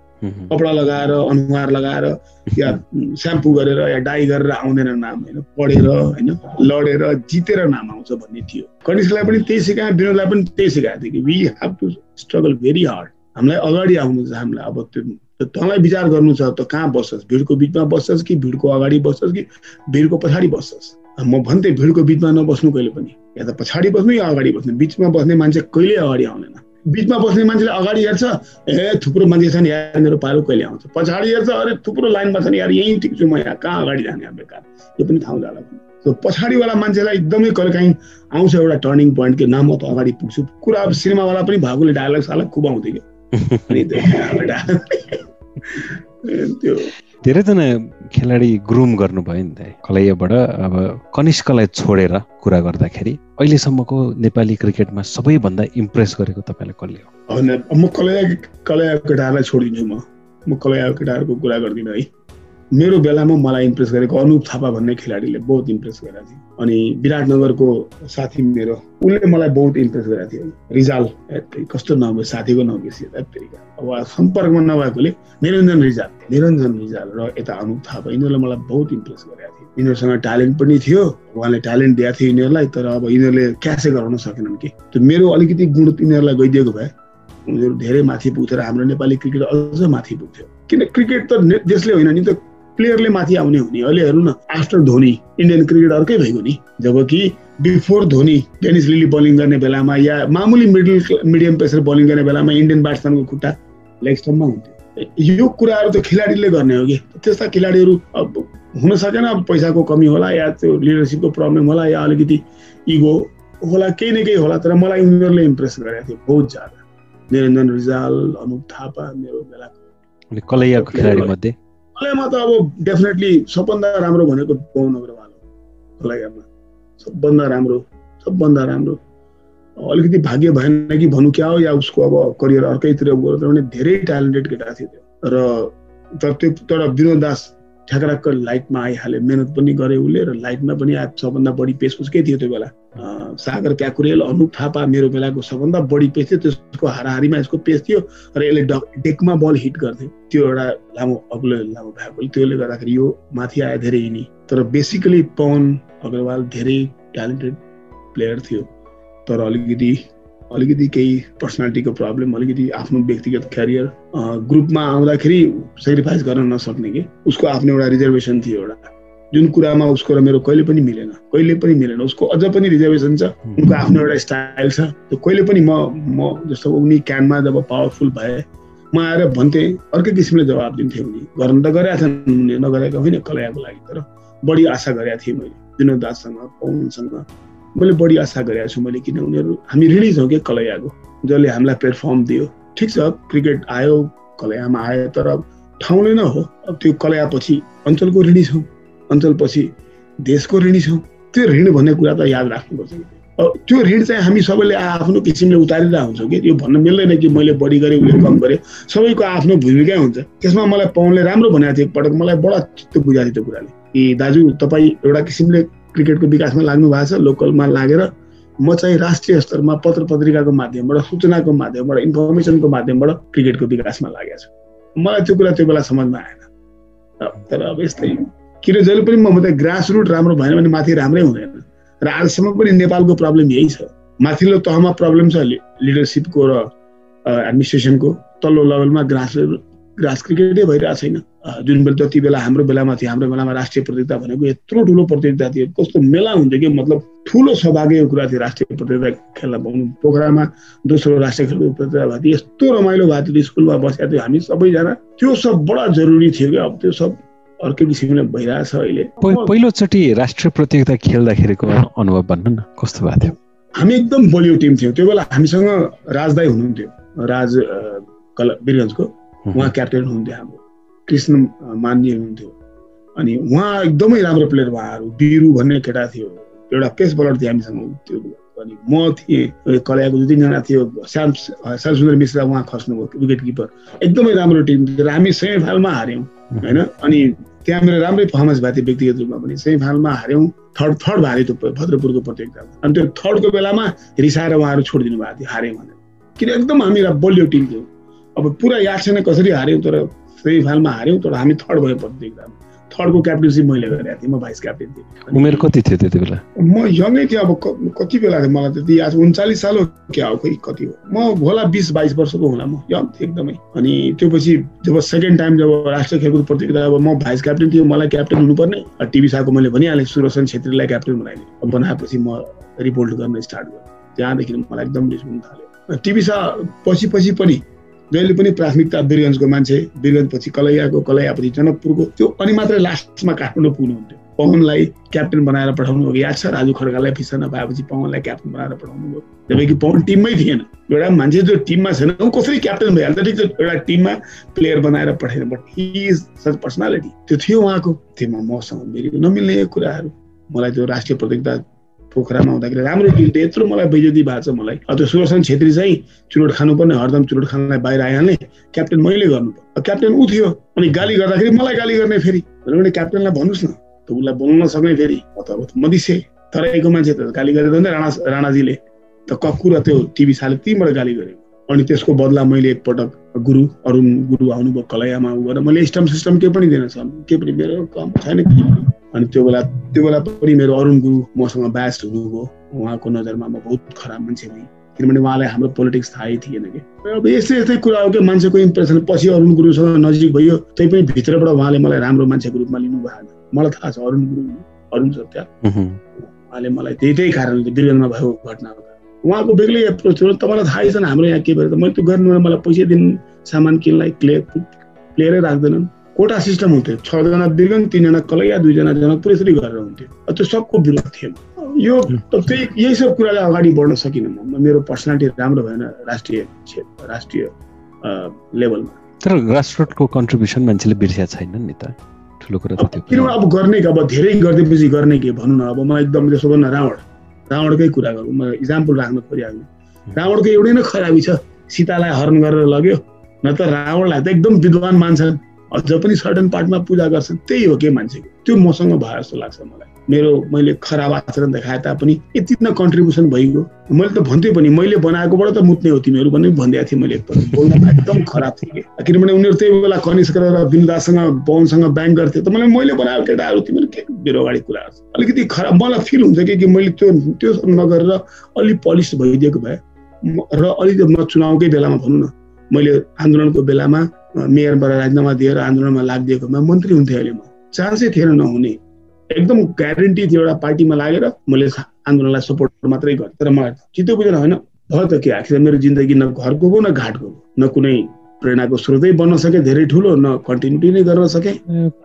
कपडा लगाएर अनुहार लगाएर या स्याम्पू गरेर या डाई गरेर आउँदैन नाम होइन? पढेर होइन? लडेर जितेर नाम आउँछ भन्ने थियो। कनिष्ठलाई पनि त्यही सिकाएँ विनोदलाई पनि त्यही सिकाएको थियो कि we have to struggle very hard हामीलाई अगाडि आउनु छ हामीलाई अब त्यो तँलाई विचार गर्नु छ त कहाँ बस्छस्? भिडको बिचमा बस्छस् कि भिडको अगाडि बस्छस् कि भिडको पछाडि बस्छस्? म भन्थेँ भिडको बिचमा नबस्नु कहिले पनि। या त पछाडि बस्नु या अगाडि बस्नु? बिचमा बस्ने मान्छे कहिले अगाडि आउँदैन बिचमा बस्ने मान्छेले अगाडि हेर्छ ए थुप्रो मान्छे छ नि यहाँ मेरो पालो कहिले आउँछ? पछाडि हेर्छ अरे थुप्रो लाइनमा छ नि यार यहीँ ठिक छु म यहाँ कहाँ अगाडि जाने यहाँ बेकार? यो पनि ठाउँ जाला त्यो पछाडिवाला मान्छेलाई एकदमै कहिले काहीँ आउँछ एउटा टर्निङ पोइन्ट कि न म त अगाडि पुग्छु। कुरा अब सिनेमावाला पनि भएकोले डायलग सालग खुब आउँथ्यो कि त्यो धेरैजना खेलाडी ग्रुम गर्नुभयो नि त। कलैयाबाट अब कनिष्कलाई छोडेर कुरा गर्दाखेरि अहिलेसम्मको नेपाली क्रिकेटमा सबैभन्दा इम्प्रेस गरेको तपाईँलाई कसले हो? म कलैया कलैया केटाहरूलाई छोडिदिन्छु म। म कलैया केटाहरूको कुरा गर्दिनँ है। मेरो बेलामा मलाई इम्प्रेस गरेको अनुप थापा भन्ने खेलाडीले बहुत इम्प्रेस गरेको थियो अनि विराटनगरको साथी मेरो उसले मलाई बहुत इम्प्रेस गरेको थियो रिजाल कस्तो नाम साथीको बिर्सियो अब सम्पर्कमा नभएकोले निरञ्जन रिजाल निरञ्जन रिजाल र यता अनुप थापा यिनीहरूले मलाई बहुत इम्प्रेस गरेको थियो यिनीहरूसँग ट्यालेन्ट पनि थियो उहाँले ट्यालेन्ट दिएको थियो यिनीहरूलाई तर अब यिनीहरूले क्यासे गराउन सकेनन् कि? त्यो मेरो अलिकति गुण यिनीहरूलाई गइदिएको भए उनीहरू धेरै माथि पुग्थ्यो र हाम्रो नेपाली क्रिकेट अझ माथि पुग्थ्यो। किन क्रिकेट त देशले होइन नि त प्लेयरले माथि आउने हुने अहिले हेर्नु न आफ्टर धोनी इन्डियन क्रिकेट अर्कै भइगयो नि। जब कि before Dhoni Dennis Lillee bowling गर्ने बेलामा या मामुली मिडल मिडियम पेसर बलिङ गर्ने बेलामा इन्डियन ब्याट्सम्यानको खुट्टा लेग स्टम्पमा हुन्थ्यो यो कुराहरू त खेलाडीले गर्ने हो कि? त्यस्ता खेलाडीहरू अब हुन सकेन पैसाको कमी होला या त्यो लिडरसिपको प्रब्लम होला या अलिकति इगो होला केही न केही होला तर मलाई उनीहरूले इम्प्रेस गरेको थियो बहुत ज्यादा। निरञ्जन रिजाल अनुप थापा मेरो बेलाको कलैयामा त अब डेफिनेटली सबभन्दा राम्रो भनेको पवन अग्रवाल हो कलैयामा सबभन्दा राम्रो सबभन्दा राम्रो। अलिकति भाग्य भएन कि भनौँ क्या हो? या उसको अब करियर अर्कैतिर गयो भने धेरै ट्यालेन्टेड केटा थियो त्यो। र तर त्यो तर विनोद दास ठ्याक्राक्क लाइटमा आइहाल्यो मेहनत पनि गरे उसले र लाइटमा पनि सबभन्दा बढी पेस उसकै थियो त्यो बेला। सागर प्याकुरेल अनुप थापा मेरो बेलाको सबभन्दा बढी पेस थियो त्यसको हाराहारीमा यसको पेस थियो र यसले डेकमा बल हिट गर्थ्यो। त्यो एउटा लामो अग्लो लामो भएको त्यसले गर्दाखेरि यो माथि आयो धेरै यिनी तर बेसिकली पवन अग्रवाल धेरै ट्यालेन्टेड प्लेयर थियो। तर अलिकति अलिकति केही पर्सनालिटीको प्रब्लम अलिकति आफ्नो व्यक्तिगत क्यारियर ग्रुपमा आउँदाखेरि सेक्रिफाइस गर्न नसक्ने कि उसको आफ्नो एउटा रिजर्भेसन थियो एउटा। जुन कुरामा उसको र मेरो कहिले पनि मिलेन कहिले पनि मिलेन उसको अझ पनि रिजर्भेसन छ उनको आफ्नो एउटा स्टाइल छ त्यो कहिले पनि म म जस्तो उनी क्यानमा जब पावरफुल भए म आएर भन्थेँ अर्कै किसिमले जवाब दिन्थेँ उनी। गर्नु त गरेका थिएन उनले नगरेका होइन कलयाको लागि तर बढी आशा गरेका थिएँ मैले। विनोद दाससँग पवनसँग मैले बढी आशा गरेको छु मैले किन उनीहरू हामी ऋणी छौँ कि कलैयाको? जसले हामीलाई पेर्फर्म दियो। ठिक छ क्रिकेट आयो कलैयामा आयो तर ठाउँले नै हो। अब त्यो कलैयापछि अञ्चलको ऋणी छौँ अञ्चलपछि देशको ऋणी छौँ त्यो ऋण भन्ने कुरा त याद राख्नुपर्छ। त्यो ऋण चाहिँ हामी सबैले आफ्नो किसिमले उतारिरहेको हुन्छौँ कि? यो भन्न मिल्दैन कि मैले बढी गरेँ उसले कम गरेँ। सबैको आफ्नो भूमिकै हुन्छ। त्यसमा मलाई पवनले राम्रो भनेको थियो। एकपटक मलाई बडा चित्त बुझाएको थियो त्यो कुराले। कि दाजु तपाईँ एउटा किसिमले क्रिकेटको विकासमा लाग्नु भएको छ लोकलमा लागेर म चाहिँ राष्ट्रिय स्तरमा पत्र पत्रिकाको माध्यमबाट सूचनाको माध्यमबाट इन्फर्मेसनको माध्यमबाट क्रिकेटको विकासमा लागेको छु। मलाई त्यो कुरा त्यो बेला समझमा आएन। तर अब यस्तै। किन जहिले पनि म त ग्रास रुट राम्रो भएन भने माथि राम्रै हुँदैन। र आजसम्म पनि नेपालको प्रब्लम यही छ। माथिल्लो तहमा प्रब्लम छ लिडरसिपको र एडमिनिस्ट्रेसनको तल्लो लेभलमा ग्रास ग्रास क्रिकेटै भइरहेको छैन। जुन बेला जति बेला हाम्रो बेलामा थियो हाम्रो बेलामा राष्ट्रिय प्रतियोगिता भनेको यत्रो ठुलो प्रतियोगिता थियो। कस्तो मेला हुन्थ्यो कि मतलब ठुलो सौभाग्यको कुरा थियो राष्ट्रिय प्रतियोगिता खेल्न पाउनु। पोखरामा दोस्रो राष्ट्रिय खेलको प्रतियोगिता भएको थियो। यस्तो रमाइलो भएको थियो स्कुलमा बसेका थियो हामी सबैजना। त्यो सब बडा जरुरी थियो कि अब त्यो सब अर्कै किसिमले भइरहेछ अहिले। पहिलोचोटि राष्ट्रिय प्रतियोगिता खेल्दाखेरिको अनुभव भन्नु न कस्तो भएको थियो? हामी एकदम बलियो टिम थियौँ। त्यो बेला हामीसँग राजदाई हुनुहुन्थ्यो। राज कला वीरगन्जको। उहाँ क्याप्टेन हुनुहुन्थ्यो हाम्रो। कृष्ण मान्य हुनुहुन्थ्यो। अनि उहाँ एकदमै राम्रो प्लेयर उहाँहरू बिरु भन्ने केटा थियो। एउटा पेस बलर थियो हामीसँग। त्यो अनि म थिएँ। कलयाको दुई तिनजना थियो। श्याम श्याम सुन्दर मिश्रा उहाँ खस्नुभयो। विकेट किपर एकदमै राम्रो टिम थियो। र हामी सेमी फाइनलमा हार्यौँ होइन? अनि त्यहाँ मेरो राम्रै पर्फर्मेन्स भएको थियो व्यक्तिगत रूपमा पनि। सेमी फाइनलमा हार्यौँ। थर्ड थर्ड भएको थियो भद्रपुरको प्रतियोगितामा अनि त्यो थर्डको बेलामा रिसाएर उहाँहरू छोडिदिनु भएको थियो हार्यौँ भनेर। किन एकदम हामी बलियो टिम थियो। अब पुरा याद छैन कसरी हार्यौँ तर सेमी फाइनलमा हार्यौँ तर हामी थर्ड भयो प्रतियोगितामा थर्डको क्याप्टेन्सी मैले गरेको थिएँ म भाइस क्याप्टेन थिएँ। उमेर कति थियो त्यति बेला? म यङै थिएँ अब कति बेला थियो मलाई त्यति आज उन्चालिस साल हो क्या हो खोइ कति हो? म होला बिस बाइस वर्षको होला म यङ थिएँ एकदमै। अनि त्यो पछि जब सेकेन्ड टाइम जब राष्ट्रिय खेलकुद प्रतियोगिता अब म भाइस क्याप्टेन थियो मलाई क्याप्टेन हुनुपर्ने। टिभी साको मैले भनिहालेँ सुरसन छेत्रीलाई क्याप्टेन बनाइदिएँ बनाएपछि म रिपोर्ट गर्न स्टार्ट गरेँ। त्यहाँदेखि मलाई एकदम रिस हुन थाल्यो। टिभी सा पछि पछि पनि जहिले पनि प्राथमिकता वीरगन्जको मान्छे वीरगन्जपछि कलैयाको कलैयापछि जनकपुरको त्यो अनि मात्रै लास्टमा काठमाडौँ पुग्नुहुन्थ्यो। पवनलाई क्याप्टेन बनाएर पठाउनु हो याद छ? राजु खड्कालाई फिसा नपाएपछि पवनलाई क्याप्टेन बनाएर पठाउनु भयो। जबकि पवन टिममै थिएन। एउटा मान्छे जो टिममा छैन ऊ कसरी क्याप्टेन भइहाल्छ? ठिक छ एउटा टिममा प्लेयर बनाएर पठाएन बट इज सच पर्सनालिटी त्यो थियो उहाँको। त्योमा मसँग मेरो नमिल्ने कुराहरू। मलाई त्यो राष्ट्रिय प्रतियोगिता पोखरामा हुँदाखेरि राम्रो थियो यत्रो मलाई बेजती भएको छ मलाई त्यो सुदर्शन छेत्री चाहिँ चुरोट खानुपर्ने हरदम चुरोट खानलाई बाहिर आइहाल्ने क्याप्टेन मैले गर्नु क्याप्टेन ऊ थियो अनि गाली गर्दाखेरि मलाई गाली गर्ने फेरि। भने क्याप्टेनलाई भन्नुहोस् न। त उसलाई बोल्न नसक्ने फेरि। मदिसे तराईको मान्छे त गाली गरेर राणा राणाजीले। त कक्कु र त्यो टिभी साले तिनबाट गाली गरेको अनि त्यसको बदला मैले एकपटक गुरु अरुण गुरु आउनुभयो कलैयामा उ गरेर मैले स्टम सिस्टम केही पनि दिएन केही पनि मेरो कम छैन। अनि त्यो बेला त्यो बेला पनि मेरो अरुण गुरु मसँग ब्यास्ट हुनुभयो। उहाँको नजरमा म बहुत खराब मान्छे भएँ। किनभने उहाँलाई हाम्रो पोलिटिक्स थाहै थिएन कि? अब यस्तै यस्तै कुरा हो कि? मान्छेको इम्प्रेसन पछि अरुण गुरुसँग नजिक भयो तै पनि भित्रबाट उहाँले मलाई राम्रो मान्छेको रूपमा लिनु भएको मलाई थाहा छ अरुण गुरु अरुण सत्या उहाँले मलाई त्यही त्यही कारणले बिरगन्जमा भएको घटना उहाँको बेग्लै एप्रोच थियो। तपाईँलाई थाहै छैन हाम्रो यहाँ के भयो त? मैले त्यो गर्नु मलाई पैसा दिनु सामान किन्नलाई क्लियर क्लियरै राख्दैनन्। कोटा सिस्टम हुन्थ्यो। छजना बिर्गन तिनजना कलैया दुईजना जनकपुर यसरी गरेर हुन्थ्यो। त्यो सबको विरोध थियो। यो त्यही यही सब कुरालाई अगाडि बढ्न सकिनँ म मेरो पर्सनालिटी राम्रो भएन राष्ट्रिय राष्ट्रिय लेभलमा। तर ग्रासरुटको कन्ट्रिब्युसन मान्छेले बिर्सिया छैन नि त? ठुलो कुरा किनभने अब गर्ने अब धेरै गरिदिएपछि गर्ने के? भनौँ न अब म एकदम त्यसो भन्न रावण रावणकै कुरा गरौँ। म इक्जाम्पल राख्न खोजिहाल्नु रावणको एउटै नै खराबी छ। सीतालाई हरण गरेर लग्यो। न त रावणलाई त एकदम विद्वान मान्छन्। अझ पनि सर्टन पार्टमा पूजा गर्छन् त्यही हो के मान्छेको। त्यो मसँग भयो जस्तो लाग्छ मलाई। मेरो मैले खराब आचरण देखाए तापनि यति न कन्ट्रिब्युसन भइगयो। मैले त भन्थेँ पनि मैले बनाएकोबाट त मुत्ने हो तिमीहरू पनि भनिदिएको थिएँ मैले एकपल्ट। बोल्न एकदम खराब थिएँ कि? किनभने उनीहरू त्यही बेला कनिष्क र बिन्दासँग पवनसँग ब्याङ्क गर्थे त मैले मैले बनाएको केटाहरू तिमीहरू के मेरो अगाडि कुरा अलिकति खराब मलाई फिल हुन्छ कि मैले त्यो त्यो नगरेर अलिक पलिस भइदिएको भए। र अलिक म चुनावकै बेलामा भनौँ न मैले आन्दोलनको बेलामा मेयरबाट राजीनामा दिएर आन्दोलनमा लागिदिएकोमा मन्त्री हुन्थेँ अहिले म। चान्सै थिएन नहुने। एकदम ग्यारेन्टी थियो एउटा पार्टीमा लागेर मैले आन्दोलनलाई सपोर्ट मात्रै गरेँ। तर मलाई चित्त बुझेन होइन। भयो त के आखिर मेरो जिन्दगी न घरको न घाटको न कुनै प्रेरणाको स्रोतै बन्न सके धेरै ठुलो न कन्टिन्युटी नै गर्न सके।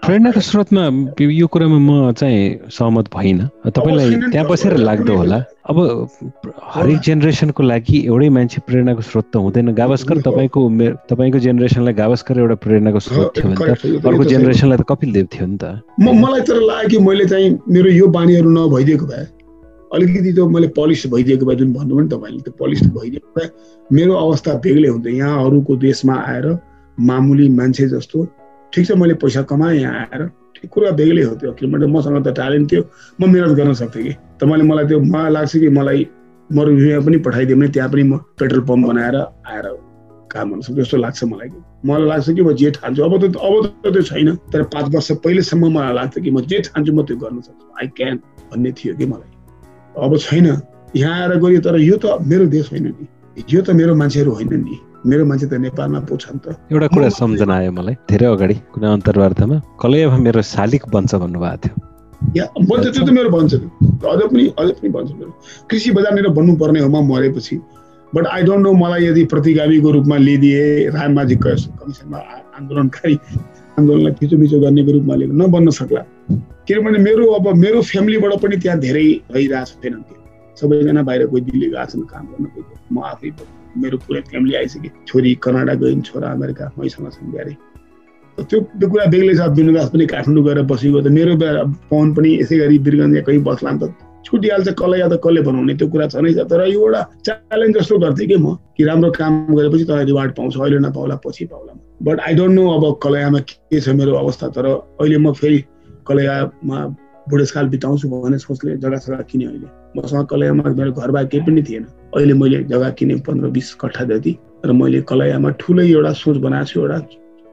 प्रेरणाको स्रोतमा यो कुरामा म चाहिँ सहमत भइनँ। तपाईँलाई त्यहाँ बसेर लाग्दो होला। अब हरेक जेनेरेसनको लागि एउटै मान्छे प्रेरणाको स्रोत त हुँदैन। गावस्कर तपाईँको तपाईँको जेनेरेसनलाई गावस्कर एउटा प्रेरणाको स्रोत थियो भने त अर्को जेनेरेसनलाई त कपिल देव थियो नि त। मलाई तर लाग्यो कि मैले चाहिँ मेरो यो बानीहरू नभइदिएको भए। अलिकति त्यो मैले पलिस भइदिएको भए जुन भन्नुभयो नि तपाईँले त्यो पलिस भइदिएको भए मेरो अवस्था बेग्लै हुन्थ्यो। यहाँ अरूको देशमा आएर मामुली मान्छे जस्तो ठिक छ मैले पैसा कमाएँ यहाँ आएर ठिक कुरा बेग्लै हो त्यो किनभने मसँग त ट्यालेन्ट थियो म मिहिनेत गर्न सक्थेँ कि। तपाईँले मलाई त्यो मलाई लाग्छ कि मलाई मरुभूमिमा पनि पठाइदियो भने त्यहाँ पनि म पेट्रोल पम्प बनाएर आएर काम गर्न सक्छु। जस्तो लाग्छ मलाई कि। मलाई लाग्छ कि म जे ठान्छु। अब त अब त त्यो छैन। तर पाँच वर्ष पहिलेसम्म मलाई लाग्छ कि म जे ठान्छु म त्यो गर्न सक्छु। आई क्यान भन्ने थियो कि मलाई। अब छैन। यहाँ आएर गयो तर यो त मेरो देश होइन नि। यो त मेरो मान्छेहरू होइन नि। मेरो मान्छे त नेपालमा पो छन् त। एउटा कुरा सम्झना आयो मलाई। धेरै अगाडि कुनै अन्तर्वार्तामा कलैयामा मेरो शालिक बन्छ भन्नुभएको थियो। या बन्छ त्यो त मेरो बन्छ अझ पनि अझ पनि बन्छ मेरो। कृषि बजारनिर बन्नुपर्ने हो म मरेपछि। बट आई डोन्ट नो मलाई यदि प्रतिगामीको रूपमा लिइदिए राममाझी कमिसनमा आन्दोलनकारी आन्दोलनलाई थिचोमिचो गर्नेको रूपमा लिएर नबन्न सक्ला। किनभने मेरो अब मेरो फ्यामिलीबाट पनि त्यहाँ धेरै भइरहेको छैनन् त्यो। सबैजना बाहिर गइ दिल्ली गएको छन् काम गर्न म आफै मेरो पुरै फ्यामिली आइसकेँ। छोरी कनाडा गइन् छोरा अमेरिका मैसँग छन् बिहारै त्यो त्यो कुरा बेग्लै छ। विनोदास पनि काठमाडौँ गएर बसेको त मेरो पवन पनि यसै गरी बिरगन्ज कहीँ बस्ला त। छुटिहाल्छ कसलाई या त कसले बनाउने त्यो कुरा छ नै छ। तर यो एउटा च्यालेन्ज जस्तो गर्थेँ कि म कि राम्रो काम गरेपछि तँलाई रिवार्ड पाउँछ अहिले नपाउला पछि पाउला। बट आई डोन्ट नो अब कलयामा के छ मेरो अवस्था तर अहिले म फेरि कलैयामा बुढेसकाल बिताउँछु भन्ने सोचले जग्गा सग्गा किने अहिले। मसँग कलैयामा मेरो घरबार केही पनि थिएन। अहिले मैले जग्गा किने पन्ध्र बिस कट्ठा जति र मैले कलैयामा ठुलै एउटा सोच बनाएको छु एउटा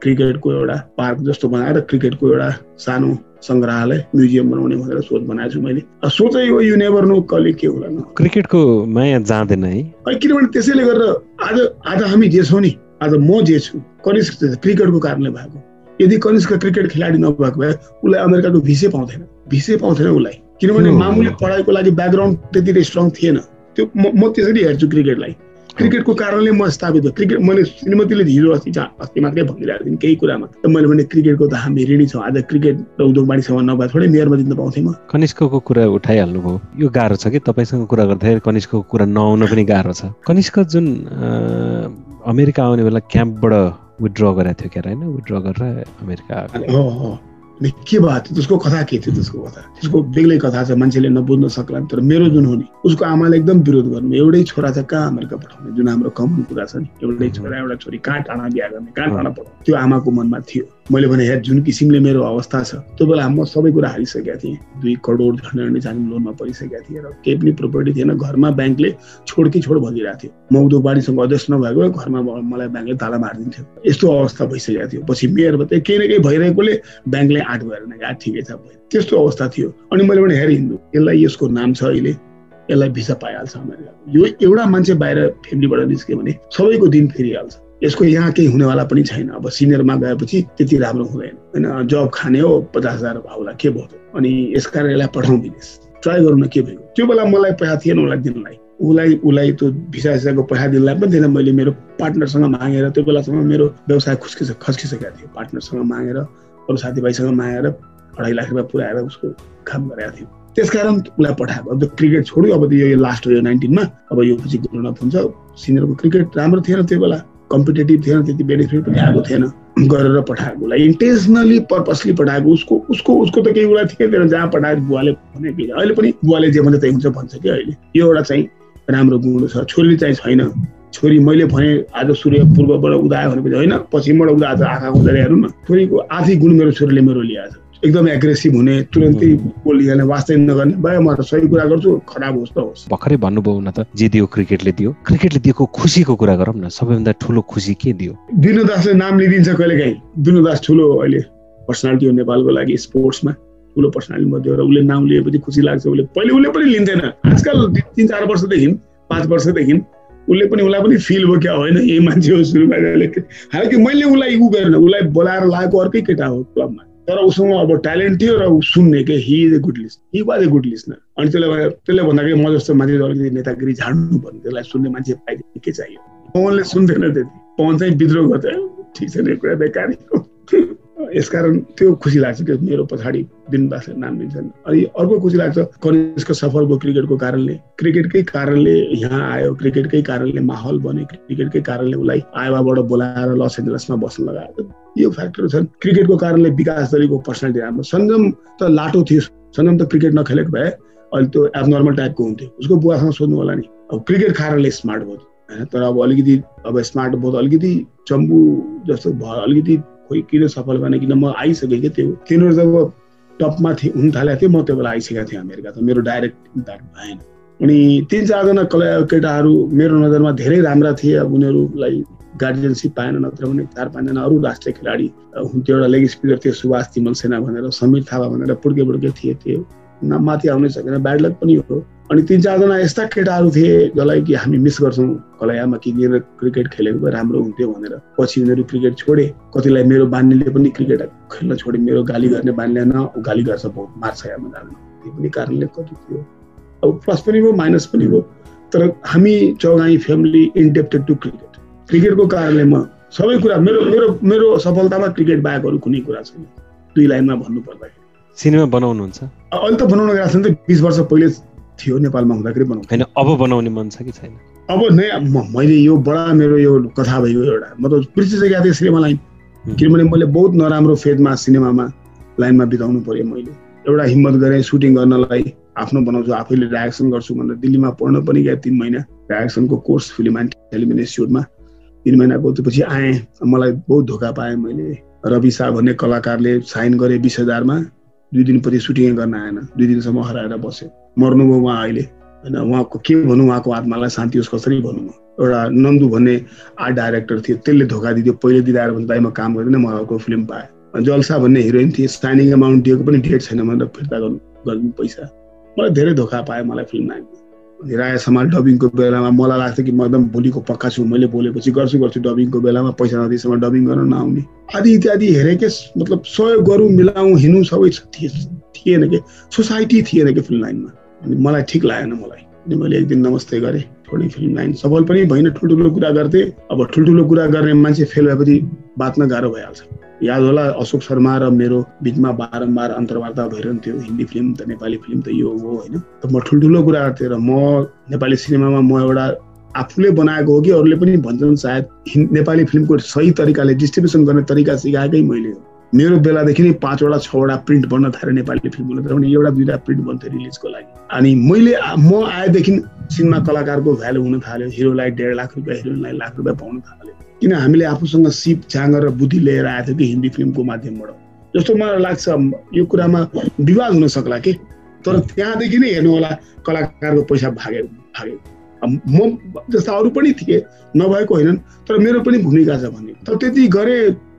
क्रिकेटको एउटा पार्क जस्तो बनाएर क्रिकेटको एउटा सानो सङ्ग्रहालय म्युजियम बनाउने भनेर सोच बनाएको छु मैले। सोचै हो यु नेभर नो कहिले के होला क्रिकेटको माया जाँदैन है। किनभने त्यसैले गर्दा आज आज हामी जे छौँ नि आज म जे छु कनिष्ठ क्रिकेटको कारणले भएको। यदि कनिष्क क्रिकेट खेलाडी नभएको भए उसलाई अमेरिकाको भिसै पाउँथेन। भिसै पाउँथेन उसलाई। किनभने मामुली पढाइको लागि ब्याकग्राउन्ड त्यति स्ट्रङ थिएन। त्यो म त्यसरी हेर्छु क्रिकेटलाई। क्रिकेटको कारणले म स्थापित क्रिकेट मैले श्रीमतीले हिजो अस्ति अस्ति मात्रै भनिरहेको थिएँ केही कुरामा। मैले भने क्रिकेटको त हामी ऋणी छौँ। आज क्रिकेट र उद्योग वाणिज्यमा नभए थोरै मेयरमा जित्न पाउँथेँ म। कनिष्कको कुरा उठाइहाल्नुभयो यो गाह्रो छ कि तपाईँसँग कुरा गर्दाखेरि कनिष्कको कुरा नआउन पनि गाह्रो छ। कनिष्क जुन अमेरिका आउने बेला क्याम्पबाट विड्र गरेको थियो क्यार होइन? विड्र गरेर अमेरिका के भएको थियो त्यसको कथा के थियो त्यसको कथा? त्यसको बेग्लै कथा छ मान्छेले नबुझ्न सक्ला। तर मेरो जुन हो नि उसको आमाले एकदम विरोध गर्नु। एउटै छोरा चाहिँ कहाँ अमेरिका पठाउने? जुन हाम्रो कमन कुरा छ नि एउटै छोरा एउटा छोरी कहाँ टाढा बिहा गर्ने कहाँ टाढा पठाउने? त्यो आमाको मनमा थियो। मैले भने हेर जुन किसिमले मेरो अवस्था छ त्यो बेला म सबै कुरा हारिसकेका थिएँ। दुई करोड झन्डै झन् लोनमा परिसकेका थिएँ। र केही पनि प्रोपर्टी थिएन। घरमा ब्याङ्कले छोड कि छोड भनिरहेको थियो। म उद्योगवाडीसँग अध्यक्ष नभएको घरमा मलाई ब्याङ्कले ताला मारिदिन्थ्यो। यस्तो अवस्था भइसकेको थियो। पछि मेयर केही न केही भइरहेकोले ब्याङ्कले आँट भएर नै ठिकै छ त्यस्तो अवस्था थियो। अनि मैले भने हेर हिन्दू। यसलाई यसको नाम छ अहिले। यसलाई भिसा पाइहाल्छ अमेरिका यो एउटा मान्छे बाहिर फ्यामिलीबाट निस्क्यो भने सबैको दिन फेरिहाल्छ। यसको यहाँ केही हुनेवाला पनि छैन। अब सिनियरमा गएपछि त्यति राम्रो हुँदैन। होइन जब खाने हो पचास हजार भाउला के भयो? अनि यसकारण यसलाई पठाउँ विदेश। ट्राई गरौँ न के भएको त्यो बेला मलाई पैसा थिएन उसलाई दिनलाई। उसलाई उसलाई त्यो भिसा सिसाको पैसा दिनलाई पनि थिएन। मैले मेरो पार्टनरसँग मागेर त्यो बेलासम्म मेरो व्यवसाय खुस्किस खस्किसकेको थियो। पार्टनरसँग मागेर अरू साथीभाइसँग मागेर अढाई लाख रुपियाँ पुऱ्याएर उसको काम गरेको थियो त्यसकारण उसलाई पठाएको अब क्रिकेट छोड्यो अब यो लास्ट हो यो नाइन्टिनमा अब यो पछि गुरुनाथ हुन्छ सिनियरको क्रिकेट राम्रो थिएन त्यो बेला कम्पिटेटिभ थिएन त्यति बेनिफिट पनि आएको थिएन। गरेर पठाएको उसलाई इन्टेन्सनली पर्पसली पठाएको। उसको उसको उसको त केही उसलाई थिएन जहाँ पठाएर बुवाले भने अहिले पनि बुवाले जे भने त्यही हुन्छ भन्छ कि अहिले। यो एउटा चाहिँ राम्रो गुण छ। छोरी चाहिँ छैन। छोरी मैले भने आज सूर्य पूर्वबाट उदायो भनेपछि होइन पश्चिमबाट उदाएको छ आँखा उदाएर हेर्नु न। छोरीको आधी गुण मेरो छोरीले मेरो ल्याएको छ। एकदमै एग्रेसिभ हुने तुरन्तै बोलिहाल्ने वास्तै नगर्ने। भयो म त सही कुरा गर्छु खराब होस् त होस्। भर्खरै भन्नुभयो न त जे दियो क्रिकेटले दियो। क्रिकेटले दिएको खुसीको कुरा गरौँ न सबैभन्दा ठुलो खुसी के दियो? दिनु दासले नाम लिइदिन्छ कहिले काहीँ दिनु दास ठुलो अहिले पर्सनालिटी हो नेपालको लागि स्पोर्ट्समा ठुलो पर्सनालिटी मध्ये र उसले नाम लिएपछि खुसी लाग्छ उसले। पहिले उसले पनि लिँदैन आजकल तिन चार वर्षदेखि पाँच वर्षदेखि उसले पनि उसलाई पनि फिल भयो क्या होइन यही मान्छे हो सुरुमा हालाकि मैले उसलाई उ गरेन उसलाई बोलाएर लगाएको अर्कै केटा हो क्लबमा तर उसँग अब ट्यालेन्ट थियो र ऊ सुन्ने के he is a good list he was a good listener अनि त्यसले त्यसले भन्दाखेरि म जस्तो मान्छे अलिकति नेतागिरी झाड्नु पर्ने त्यसलाई सुन्ने मान्छे पाइदियो के चाहियो? पवनले सुन्थेन त्यति। पवन चाहिँ विद्रोह गर्थ्यो ठिक छैन कुरा बेकारी यसकारण त्यो खुसी लाग्छ कि मेरो पछाडि दिनदासले नाम लिन्छन् अनि अर्को खुसी लाग्छ कनिष्क सफल भयो क्रिकेटको कारणले। क्रिकेटकै कारणले यहाँ आयो क्रिकेटकै कारणले माहौल बन्यो क्रिकेटकै कारणले उसलाई आयोवाबाट बोलाएर लस एन्जलसमा बस्न लगायो यो फ्याक्टर छन्। क्रिकेटको कारणले विकास दलीको पर्सनालिटी राम्रो। सञ्जम त लाटो थियो। सञ्जम त क्रिकेट नखेलेको भए अहिले त्यो एबनर्मल टाइपको हुन्थ्यो। उसको बुवासँग सोध्नु होला नि। अब क्रिकेट कारणले स्मार्ट भयो। होइन? तर अब अलिकति अब स्मार्ट भयो अलिकति चम्बु जस्तो भयो। अलिकति खोइ किन सफल भएन किन म आइसकेँ कि त्यो तिनीहरू जब टपमा थिए हुन थालेको थियो म त्यो बेला आइसकेको थिएँ अमेरिका त। मेरो डाइरेक्ट इम्प्याक्ट भएन। अनि तिन चारजना कला केटाहरू मेरो नजरमा धेरै राम्रा थिए। अब उनीहरूलाई गार्जियनसिप पाएन नत्र भने चार पाँचजना अरू राष्ट्रिय खेलाडी हुन्थ्यो एउटा लेग स्पिकर थियो सुभाष तिमल सेना भनेर समीर थापा भनेर पुड्के पुड्के थिए त्यो माथि आउनै सकेन। ब्याड लक पनि हो। अनि तिन चारजना यस्ता केटाहरू थिए जसलाई कि हामी मिस गर्छौँ। कलैयामा किनेर क्रिकेट खेलेको भए राम्रो हुन्थ्यो भनेर। पछि उनीहरू क्रिकेट छोडे। कतिलाई मेरो बानीले पनि क्रिकेट खेल्न छोडे। मेरो गाली गर्ने बानीले न गाली गर्छ बहुत मार्छ यामा जानु त्यो पनि कारणले कति थियो। अब प्लस पनि भयो माइनस पनि भयो। तर हामी चौगाई फ्यामिली इन्डेप्टेड टु क्रिकेट क्रिकेटको कारणले म सबै कुरा मेरो मेरो मेरो सफलतामा क्रिकेट बाहेक अरू कुनै कुरा छैन। दुई लाइनमा भन्नु पर्दाखेरि सिनेमा बनाउनुहुन्छ अहिले त बनाउन गएको छ नि त। बिस वर्ष पहिले थियो नेपालमा हुँदाखेरि बनाउँछ होइन अब बनाउने मन छ कि छैन? अब नै मैले यो बडा मेरो यो कथा भयो एउटा म त बिर्सिसकेको थिएँ सिनेमा लाइन किनभने मैले बहुत नराम्रो फेदमा सिनेमामा लाइनमा बिताउनु पर्यो मैले। एउटा हिम्मत गरेँ सुटिङ गर्नलाई आफ्नो बनाउँछु आफैले रियाक्सन गर्छु भनेर दिल्लीमा पढ्न पनि गएँ तिन महिना। रियाक्सनको कोर्स फिल्म एन्ड टेलिभिजन इन्स्टिच्युटमा तिन महिनाको त्यसपछि आएँ। मलाई बहुत धोका पाएँ मैले। रवि शाह भन्ने कलाकारले साइन गरेँ बिस हजारमा। दुई दिनपछि सुटिङ गर्न आएन। दुई दिनसम्म हराएर बस्यो। मर्नुभयो उहाँ अहिले। होइन उहाँको के भनौँ उहाँको आत्मालाई शान्ति होस् कसरी भनौँ एउटा नन्दु भन्ने आर्ट डाइरेक्टर थियो त्यसले धोका दियो पहिले दिँदा भने दाइ म काम गर्दैन म अर्को फिल्म पाएँ। जलसा भन्ने हिरोइन थिए साइनिङ एमाउन्ट दिएको पनि डेट छैन भनेर फिर्ता गर्नु गर्नु पैसा। मलाई धेरै धोका पाएँ मलाई फिल्म नाइनमा राय समाल डबिङको बेलामा मलाई लाग्थ्यो कि म एकदम भोलिको पक्का छु मैले बोलेपछि गर्छु गर्छु डबिङको बेलामा पैसा नदिएसम्म डबिङ गर्न नआउने। आदि इत्यादि हेरेँ मतलब सहयोग गरौँ मिलाउँ हिँडौँ सबै थिएन कि? सोसाइटी थिएन कि फिल्म लाइनमा? अनि मलाई ठिक लागेन मलाई। अनि मैले एक दिन नमस्ते गरेँ थोरै फिल्म लाइन। सफल पनि भएन ठुल्ठुलो कुरा गर्थेँ। अब ठुल्ठुलो कुरा गर्ने मान्छे फेल भएपछि बाँच्न गाह्रो भइहाल्छ। याद होला अशोक शर्मा र मेरो बिचमा बारम्बार अन्तर्वार्ता भइरहन्थ्यो हिन्दी फिल्म त नेपाली फिल्म त यो हो होइन? म ठुल्ठुलो कुरा गर्थेँ र म नेपाली सिनेमामा म एउटा आफूले बनाएको हो कि अरूले पनि भन्छन् सायद नेपाली फिल्मको सही तरिकाले डिस्ट्रिब्युसन गर्ने तरिका सिकाएकै मैले हो। मेरो बेलादेखि नै पाँचवटा छवटा प्रिन्ट बन्न थाल्यो नेपाली फिल्मको तर पनि एउटा दुईवटा प्रिन्ट बन्थ्यो रिलिजको लागि। अनि मैले म आएदेखि सिनेमा कलाकारको भ्यालु हुन थाल्यो हिरोलाई डेढ लाख रुपियाँ हिरोइनलाई लाख रुपियाँ पाउन थाल्यो किन हामीले आफूसँग सिप छाँग र बुद्धि लिएर आएको थियो कि हिन्दी फिल्मको माध्यमबाट? जस्तो मलाई लाग्छ यो कुरामा विवाद हुन सक्ला कि? तर त्यहाँदेखि नै हेर्नु होला कलाकारको पैसा भाग्यो। भाग्यो म जस्ता अरू पनि थिए नभएको होइनन् तर मेरो पनि भूमिका छ भन्ने। तर त्यति गरे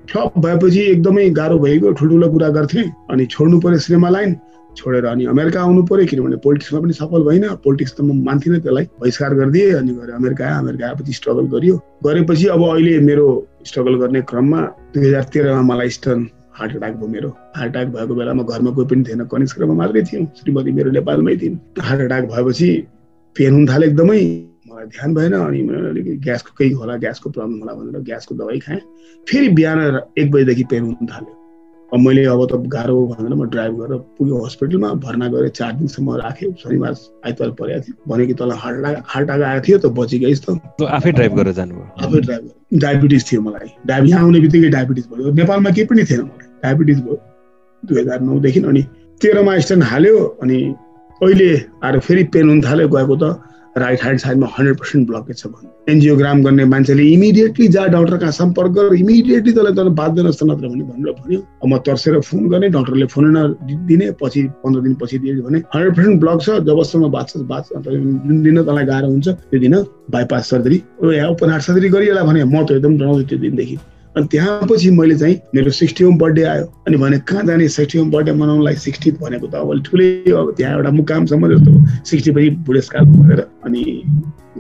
फ्लप भएपछि एकदमै गाह्रो भएको ठुल्ठुलो कुरा गर्थेँ अनि छोड्नु पर्यो सिनेमा लाइन। छोडेर अनि अमेरिका आउनु पऱ्यो किनभने पोलिटिक्समा पनि सफल भएन। पोलिटिक्स त म मान्थिनँ त्यसलाई। बहिष्कार गरिदिएँ अनि गएर अमेरिका आयो अमेरिका आएपछि स्ट्रगल गरियो। गरेपछि अब अहिले मेरो स्ट्रगल गर्ने क्रममा दुई हजार तेह्रमा मलाई स्टर्न हार्ट एट्याक भयो मेरो। हार्ट एट्याक भएको बेलामा घरमा कोही पनि थिएन। कनिष्कमा मात्रै थियौँ। श्रीमती मेरो नेपालमै थिइन्। हार्ट एट्याक भएपछि पेन हुन थाल्यो एकदमै। मलाई ध्यान भएन अनि मैले अलिकति ग्यासको केही होला ग्यासको प्रब्लम होला भनेर ग्यासको दबाई खाएँ। फेरि बिहान एक बजीदेखि पेन हुन थाल्यो। अब मैले अब त गाह्रो भनेर म ड्राइभ गरेर पुग्यो हस्पिटलमा भर्ना गरेँ चार दिनसम्म राखेँ। शनिबार आइतबार परेको थियो। भने कि तँलाई हार्ट हार्ट आएको आएको थियो त बची गइस् त आफै ड्राइभ गरेर जानुभयो? आफै ड्राइभ डायबिटिज थियो मलाई। डायबि यहाँ आउने बित्तिकै डायबिटिज भयो। नेपालमा केही पनि थिएन मलाई। डायबिटिज भयो दुई हजार नौदेखि अनि तेह्रमा स्ट्यान्ड हाल्यो अनि अहिले आएर फेरि पेन हुन थाल्यो गएको त। राइट ह्यान्ड साइडमा हन्ड्रेड पर्सेन्ट ब्लकेज छ भन्यो एनजिओग्राम गर्ने मान्छेले इमिडिएटली जा डक्टरका सम्पर्क गरेर इमिडिएटली तँलाई तर बाध्य नस् नत्र भने भनेर भन्यो म तर्सेर फोन गर्ने डक्टरले फोन दिने पछि पन्ध्र दिन पछि दिए भने हन्ड्रेड पर्सेन्ट ब्लक छ जबसम्म बाँच्छ बाँच्छ जुन दिन तँलाई गाह्रो हुन्छ त्यो दिन bypass surgery open heart surgery गरिएला भने म त एकदम डराउँछु त्यो दिनदेखि अनि त्यहाँ पछि मैले चाहिँ मेरो सिक्सटी बर्थडे आयो। अनि भने कहाँ जाने सिक्सटी बर्थडे मनाउनलाई सिक्सटी भनेको त अब ठुलै अब त्यहाँ एउटा मुकामसम्म जस्तो सिक्सटी पछि बुढेसकाल भनेर अनि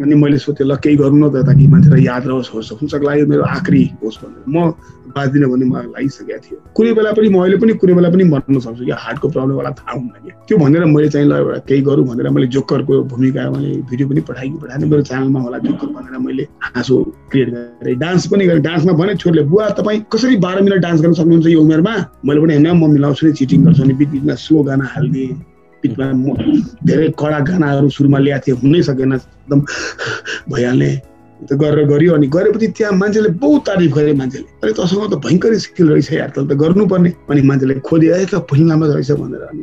अनि मैले सोचेँ ल केही गरौँ न त ताकि मान्छेलाई याद रहोस् होस् हुन्छ यो मेरो आखिरी होस् भनेर। म बाँच्दिनँ भन्ने मलाई लागिसकेको थियो। कुनै बेला पनि म अहिले पनि कुनै बेला पनि मर्न सक्छु कि हार्टको प्रब्लमवाला थाहा हुन्न कि। त्यो भनेर मैले चाहिँ ल एउटा केही गरौँ भनेर मैले जोकरको भूमिका मैले भिडियो पनि पठाएँ मेरो च्यानलमा होला जोकर भनेर मैले हाँसो क्रिएट गरेँ। डान्स पनि गरेँ। डान्समा भने छोरीले बुवा तपाईँ कसरी बाह्र मिनट डान्स गर्न सक्नुहुन्छ यो उमेरमा? मैले पनि होइन म मिलाउँछु नि चिटिङ गर्छु नि बिच बिचमा स्लो गाना हालिदिएँ। बिचमा धेरै कडा गानाहरू सुरुमा ल्याएको थिएँ। हुनै सकेन एकदम भइहाल्ने। गरेर गरियो अनि गरेपछि त्यहाँ मान्छेले बहुत तारिफ गरे मान्छेले। अरे तसँग त भयङ्कर स्किल रहेछ यार त गर्नुपर्ने। अनि मान्छेले खोदियो है त फिल्ममा रहेछ भनेर। अनि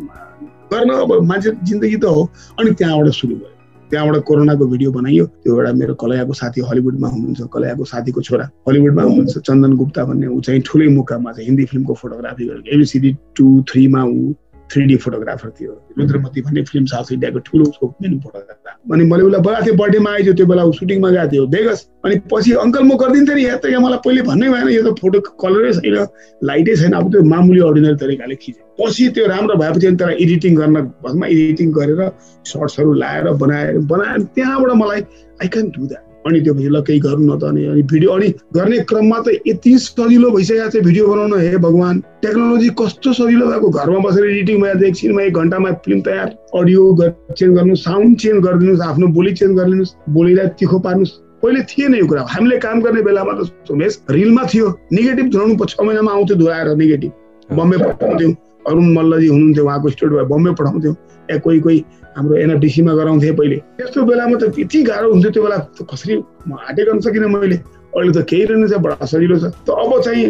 गर्न अब मान्छे जिन्दगी त हो। अनि त्यहाँबाट सुरु भयो। त्यहाँबाट कोरोनाको भिडियो बनाइयो। त्यो एउटा मेरो कलयाको साथी हलिउडमा हुनुहुन्छ कलयाको साथीको छोरा। हलिउडमा हुनुहुन्छ चन्दन गुप्ता भन्ने ऊ चाहिँ ठुलै मुकाममा चाहिँ हिन्दी फिल्मको फोटोग्राफी गरेको। एबिसिडी टू थ्रीमा ऊ थ्री डी फोटोग्राफर थियो। रुद्रमती भन्ने फिल्म साउथ इन्डियाको ठुलो उसको मेन फोटोग्राफर अनि मैले उसलाई बोलाएको थिएँ बर्थडेमा आइज त्यो बेला ऊ सुटिङमा गएको थियो बेगस अनि पछि अङ्कल म गरिदिन्थेँ नि यहाँ त यहाँ मलाई पहिले भन्नै भएन यो त फोटो कलरै छैन लाइटै छैन अब त्यो मामुली अर्डिनरी तरिकाले खिच्यो। पछि त्यो राम्रो भएपछि अनि त्यसलाई एडिटिङ गर्न भसमा एडिटिङ गरेर सर्ट्सहरू लाएर बनाएर बनाएर त्यहाँबाट मलाई आई क्यान डु द्याट अनि त्यो ल केही गरौँ न त अनि अनि भिडियो अनि गर्ने क्रममा त यति सजिलो भइसकेको छ भिडियो बनाउन हे भगवान्। टेक्नोलोजी कस्तो सजिलो भएको घरमा बसेर एडिटिङ एकछिनमा एक घन्टामा फिल्म तयार अडियो चेन्ज गर्नु साउन्ड चेन्ज गरिदिनुहोस् आफ्नो बोली चेन्ज गरिदिनुहोस् बोलीलाई तिखो पार्नुहोस्। पहिले थिएन यो कुरा। हामीले काम गर्ने बेलामा त सोमेश रिलमा थियो। नेगेटिभ धुराउनु छ महिनामा आउँथ्यो धुवाएर नेगेटिभ बम्बे पठाउँथ्यौँ। अरुण मल्लजी हुनुहुन्थ्यो उहाँको स्टुडियो बम्बे पठाउँथ्यौँ। या कोही कोही हाम्रो एनएफडिसीमा गराउँथेँ पहिले। त्यस्तो बेलामा त यति गाह्रो हुन्थ्यो त्यो बेला। कसरी हाटे गर्न सकिनँ मैले। अहिले त केही रहेन छ बडा सजिलो छ। त अब चाहिँ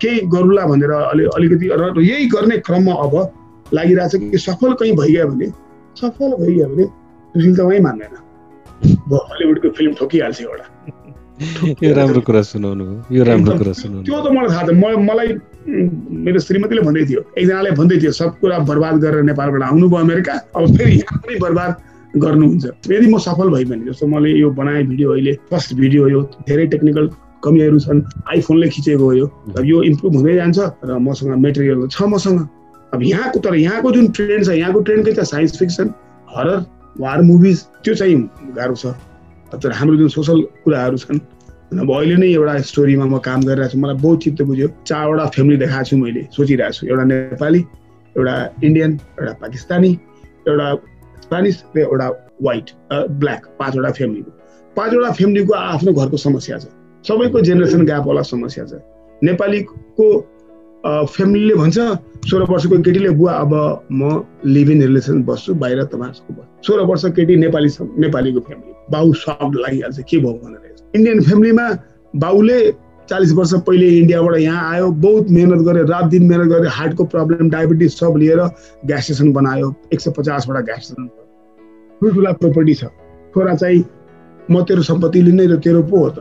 केही गरौँला भनेर अलि अलिकति र यही गर्ने क्रममा अब लागिरहेछ कि सफल कहीँ भइगयो भने सफल भइगयो भने सुशील त उहीँ मान्दैन। हलिउडको फिल्म ठोकिहाल्छ एउटा। यो राम्रो कुरा सुनाउनु यो राम्रो कुरा सुनाउनु त्यो त मलाई थाहा छ। मलाई मेरो श्रीमतीले भन्दै थियो। एकजनाले भन्दै थियो सब कुरा बर्बाद गरेर नेपालबाट आउनुभयो अमेरिका। अब फेरि यहाँ पनि बर्बाद गर्नुहुन्छ। यदि म सफल भएँ भने जस्तो मैले यो बनाएँ भिडियो अहिले फर्स्ट भिडियो यो धेरै टेक्निकल कमीहरू छन्। आइफोनले खिचेको हो यो। अब यो इम्प्रुभ हुँदै जान्छ र मसँग मेटेरियल छ मसँग। अब यहाँको तर यहाँको जुन ट्रेन्ड छ यहाँको ट्रेन्ड के त science fiction horror war movies त्यो चाहिँ गाह्रो छ। हाम्रो जुन सोसल कुराहरू छन् अब अहिले नै एउटा स्टोरीमा म काम गरिरहेको छु। मलाई बहुत चित्त बुझ्यो। चारवटा फ्यामिली देखाएको छु मैले सोचिरहेको छु। एउटा नेपाली एउटा इन्डियन एउटा पाकिस्तानी एउटा स्पेनिस र एउटा वाइट ब्ल्याक पाँचवटा फ्यामिलीको पाँचवटा फ्यामिलीको आफ्नो घरको समस्या छ। सबैको जेनेरेसन ग्यापवाला समस्या छ। नेपालीको फ्यामिलीले भन्छ सोह्र वर्षको केटीले बुवा अब म लिभ इन रिलेसन बस्छु बाहिर तपाईँहरूको सोह्र वर्ष केटी नेपाली नेपालीको फ्यामिली बाउ सक लागिहाल्छ के भयो भनेर इन्डियन फ्यामिलीमा बाउले चालिस वर्ष पहिले इन्डियाबाट यहाँ आयो बहुत मेहनत गरे रात दिन मेहनत गरे हार्टको प्रब्लम डायबिटिज सब लिएर ग्यास स्टेसन बनायो एक सय पचासवटा ग्यास स्टेसन ठुल्ठुला प्रोपर्टी छ। छोरा चाहिँ म तेरो सम्पत्ति लिने र तेरो पो हो त।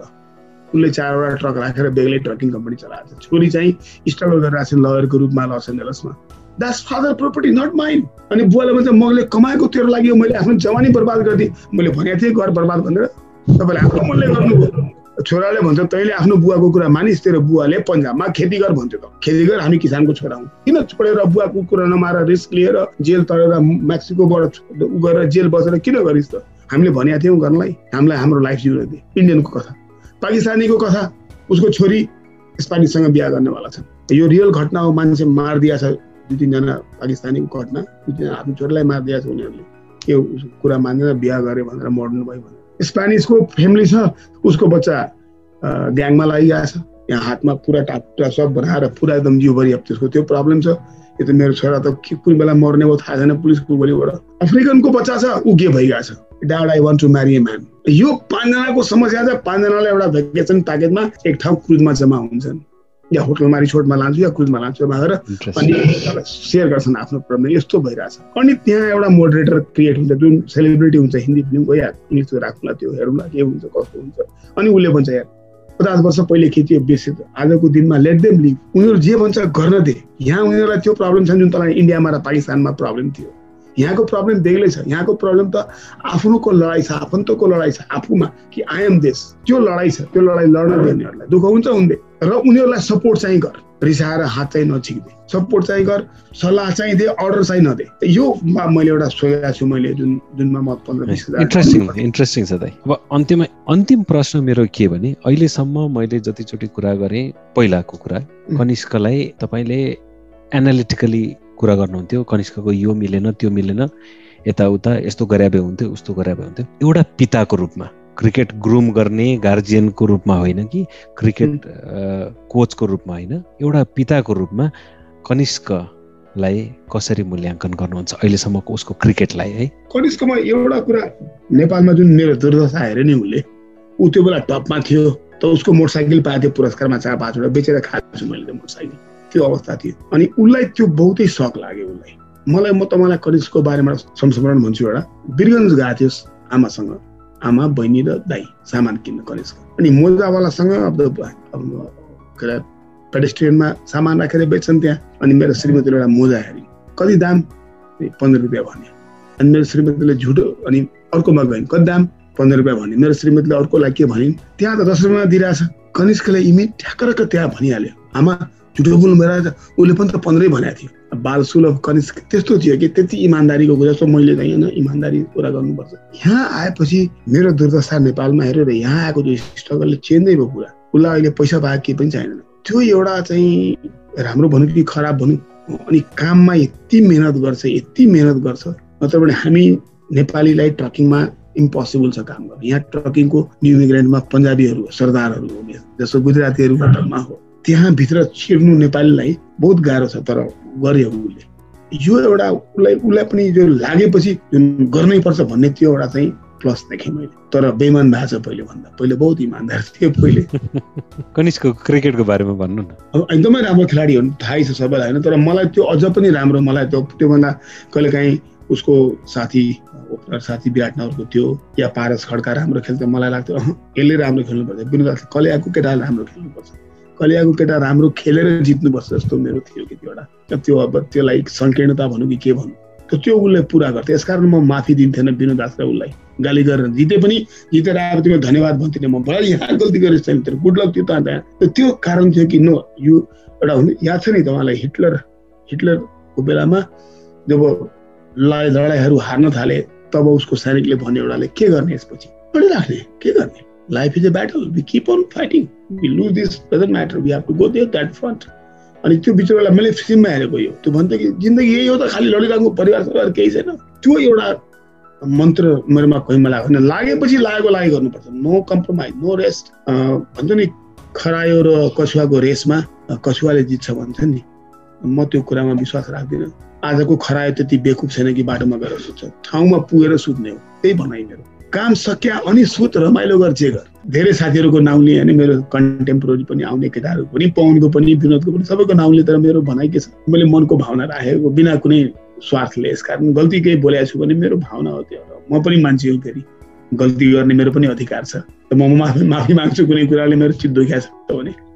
उसले चारवटा ट्रक राखेर बेग्लै ट्रकिङ कम्पनी चलाएको छोरी चाहिँ स्ट्रगल गरिरहेको छ लयरको रूपमा loss एन्जलसमा that's father property not mind अनि बुवाले भन्छ मैले कमाएको तेरो लागि मैले आफ्नो जवानी बर्बाद गरिदिएँ। मैले भनेको थिएँ घर बर्बाद भनेर तपाईँले आफ्नो मनले गर्नुभयो। छोराले भन्छ तैँले आफ्नो बुवाको कुरा मानिस तेरो बुवाले पन्जाबमा खेती गर भन्थ्यो त। खेती गर हामी किसानको छोरा हौँ। किन छोडेर बुवाको कुरा नमाएर रिस्क लिएर जेल तरेर मेक्सिकोबाट गएर जेल बसेर किन गरिस् त? हामीले भनेका थियौँ गर्नलाई हामीलाई हाम्रो लाइफ जिउन दिए इन्डियनको कथा। पाकिस्तानीको कथा। उसको छोरी स्पानिससँग बिहा गर्नेवाला छ यो रियल घटना हो मान्छे मारिदिया छ दुई तिनजना पाकिस्तानीको घटना दुई तिनजना आफ्नो छोरीलाई मारिदिया छ उनीहरूले। के कुरा मान्दैन बिहा गरे भनेर मर्नु भयो भने। स्पेनिसको फ्यामिली छ उसको बच्चा ग्याङमा लागिरहेको छ। यहाँ हातमा पुरा टापुरा सब बनाएर पुरा एकदम जिउभरि अब त्यसको त्यो प्रब्लम छ। यो त मेरो छोरा त कुन बेला मर्ने भयो थाहा छैन पुलिसको गोलीबाट अफ्रिकनको बच्चा छ ऊ के भइरहेको छ? I want to marry a man यो पाँचजनाको समस्या छ पाँचजनालाई एउटा भेकेसन प्याकेजमा एक ठाउँ क्रुजमा जम्मा हुन्छन्। या होटलमा रिसोर्टमा लान्छु या क्रुजमा लान्छु भनेर अनि सेयर गर्छन् आफ्नो प्रब्लम। यस्तो भइरहेछ। अनि त्यहाँ एउटा मोडरेटर क्रिएट हुन्छ जुन सेलिब्रिटी हुन्छ हिन्दी फिल्मको या इङ्ग्लिसको राखौँला त्यो हेरौँला के हुन्छ कस्तो हुन्छ। अनि उसले भन्छ यार पचास वर्ष पहिले खेती बिर्सित आजको दिनमा लेट देम लिभ उनीहरू जे भन्छ गर्न दे। यहाँ उनीहरूलाई त्यो प्रब्लम छ जुन तँलाई इन्डियामा र पाकिस्तानमा प्रब्लम थियो। यहाँको प्रब्लम बेग्लै छ। यहाँको प्रब्लम त आफ्नोको लडाइँ छ आफन्तको लडाइँ छ आफूमा कि आइएम देश त्यो लडाइँ छ त्यो लडाइँ लड्न दिनेहरूलाई दुःख हुन्छ हुँदै र उनीहरूलाई सपोर्ट चाहिँ गर। रिसाएर हात चाहिँ नछिक्दे। सपोर्ट चाहिँ गर। सल्लाह चाहिँ दे अर्डर चाहिँ नदे। यो मैले एउटा सोचेको छु मैले जुन जुनमा म पन्ध्र बिस इन्ट्रेस्टिङ इन्ट्रेस्टिङ छ दाइ। अब अन्त्यमा अन्तिम प्रश्न मेरो के भने अहिलेसम्म मैले जतिचोटि कुरा गरेँ पहिलाको कुरा कनिष्कलाई तपाईँले एनालिटिकली कुरा गर्नुहुन्थ्यो कनिष्कको यो मिलेन त्यो मिलेन यताउता यस्तो गरे भए हुन्थ्यो उस्तो गरे भए हुन्थ्यो। एउटा पिताको रूपमा क्रिकेट ग्रुम गर्ने गार्जियनको रूपमा होइन कि क्रिकेट कोचको रूपमा होइन एउटा पिताको रूपमा कनिष्कलाई कसरी मूल्याङ्कन गर्नुहुन्छ? अहिलेसम्मको उसको क्रिकेटलाई है। कनिष्कमा एउटा कुरा नेपालमा जुन मेरो दुर्दशा हेऱ्यो नि उसले ऊ त्यो बेला टपमा थियो त उसको मोटरसाइकल पाएको थियो पुरस्कारमा चार पाँचवटा बेचेर खाएको छु मैले त्यो मोटरसाइकल। त्यो अवस्था थियो। अनि उसलाई त्यो बहुतै सक लाग्यो उसलाई मलाई म तपाईँलाई कनिष्कको बारेमा संस्मरण भन्छु एउटा। बिरगन्ज गएको थियो आमासँग। आमा बहिनी र दाई सामान किन्न कनिष्क अनि मोजावालासँग अब के अरे पेडेस्ट्रियनमा सामान राखेर बेच्छन् त्यहाँ। अनि मेरो श्रीमतीले एउटा मोजा हेऱ्यो कति दाम? पन्ध्र रुपियाँ भन्यो। अनि मेरो श्रीमतीले झुटो अनि अर्कोमा गइन्। कति दाम? पन्ध्र रुपियाँ भन्यो। मेरो श्रीमतीले अर्कोलाई के भनिन्? त्यहाँ त दस रुपियाँमा दिइरहेछ कनिष्कले इमिट ठ्याक्क त्यहाँ भनिहाल्यो। आमा झुटो बोल्नु भएर उसले पनि त पन्ध्रै भनेको थियो। बाल सुलभ कनिष्क त्यस्तो थियो कि त्यति इमान्दारीको कुरा जस्तो मैले चाहिँ होइन इमान्दारी कुरा गर्नुपर्छ। यहाँ आएपछि मेरो दुर्दशा नेपालमा हेऱ्यो र यहाँ आएको जो स्ट्रगलले चेन्जै भयो कुरा उसलाई अहिले पैसा पाएको केही पनि चाहिँदैन त्यो एउटा चाहिँ राम्रो भनौँ कि खराब भनौँ अनि काममा यति मेहनत गर्छ यति मेहनत गर्छ नत्र भने हामी नेपालीलाई ट्रकिङमा इम्पोसिबल छ काम गर्नु। यहाँ ट्रकिङको न्यु इमिग्रेन्टमा पन्जाबीहरू सरदारहरू हो जस्तो गुजरातीहरूबाट हो त्यहाँभित्र छिर्नु नेपालीलाई बहुत गाह्रो छ तर गर्यो उसले। यो एउटा उसलाई उसलाई पनि जो लागेपछि जुन गर्नै पर्छ भन्ने त्यो एउटा चाहिँ प्लस देखेँ मैले। तर बेमान भएको छ पहिले भन्दा पहिले बहुत इमान्दार थियो पहिले। कनिष्कको क्रिकेटको बारेमा भन्नु न। एकदमै राम्रो खेलाडी हो थाहै छ सबैलाई होइन? तर मलाई त्यो अझ पनि राम्रो मलाई त्यो त्योभन्दा कहिलेकाहीँ उसको साथी ओपनर साथी विराट नगरको थियो या पारस खड्का राम्रो खेल्थ्यो मलाई लाग्थ्यो यसले राम्रो खेल्नुपर्छ। विनोद कलियाको केटाले राम्रो खेल्नुपर्छ। कलियाको केटा राम्रो खेलेर जित्नुपर्छ जस्तो मेरो थियो एउटा। त्यो अब त्यसलाई सङ्कीर्णता भनौँ कि के भनौँ त त्यो उसले पुरा गर्थ्यो यसकारण म माफी दिन्थेन विनोद दास र उसलाई। गाली गरेर जिते पनि जितेर आएर तिमीले धन्यवाद भन्थेन म। भए यहाँ गल्ती गरेछ त्यो गुड लक थियो त त्यो कारण थियो कि नो यो एउटा हुने याद छ नि तपाईँलाई हिटलर हिटलरको बेलामा जब लडाइँ लडाइँहरू हार्न थाले तब उसको सैनिकले भन्यो एउटाले के गर्ने यसपछि? राख्ने के गर्ने? Life is a battle we keep on fighting we lose this doesn't matter we have to go there that front अनि त्यो बिचरा मैले फिल्ममा हेरेको यो। त्यो भन्थ्यो कि जिन्दगी यही हो त खालि लडिरहेको परिवारसँग केही छैन। त्यो एउटा मन्त्र मेरोमा कहीँमा लाग्यो भने लागेपछि लागेको लागि गर्नुपर्छ। नो कम्प्रोमाइज नो रेस्ट भन्छ नि खरायो र कछुवाको रेसमा कछुवाले जित्छ भन्छ नि। म त्यो कुरामा विश्वास राख्दिनँ। आजको खरायो त्यति बेकुब छैन कि बाटोमा गएर सुत्छ। ठाउँमा पुगेर सुत्ने हो। त्यही भनाइ मेरो। काम सकिया अनि सुत रमाइलो गर जे गर धेरै साथीहरूको नाउँ लिएँ अनि मेरो कन्टेम्पोरेरी पनि आउने केटाहरू पनि पवनको पनि विनोदको पनि सबैको नाउँ लिएँ तर मेरो भनाइ के छ? मैले मनको भावना राखेको बिना कुनै स्वार्थले यस कारण गल्ती केही बोलेको छु भने मेरो भावना हो त्यो। म पनि मान्छे हो फेरि। गल्ती गर्ने मेरो पनि अधिकार छ। म माफी माफी माग्छु कुनै कुराले मेरो चित दुख्या छ भने।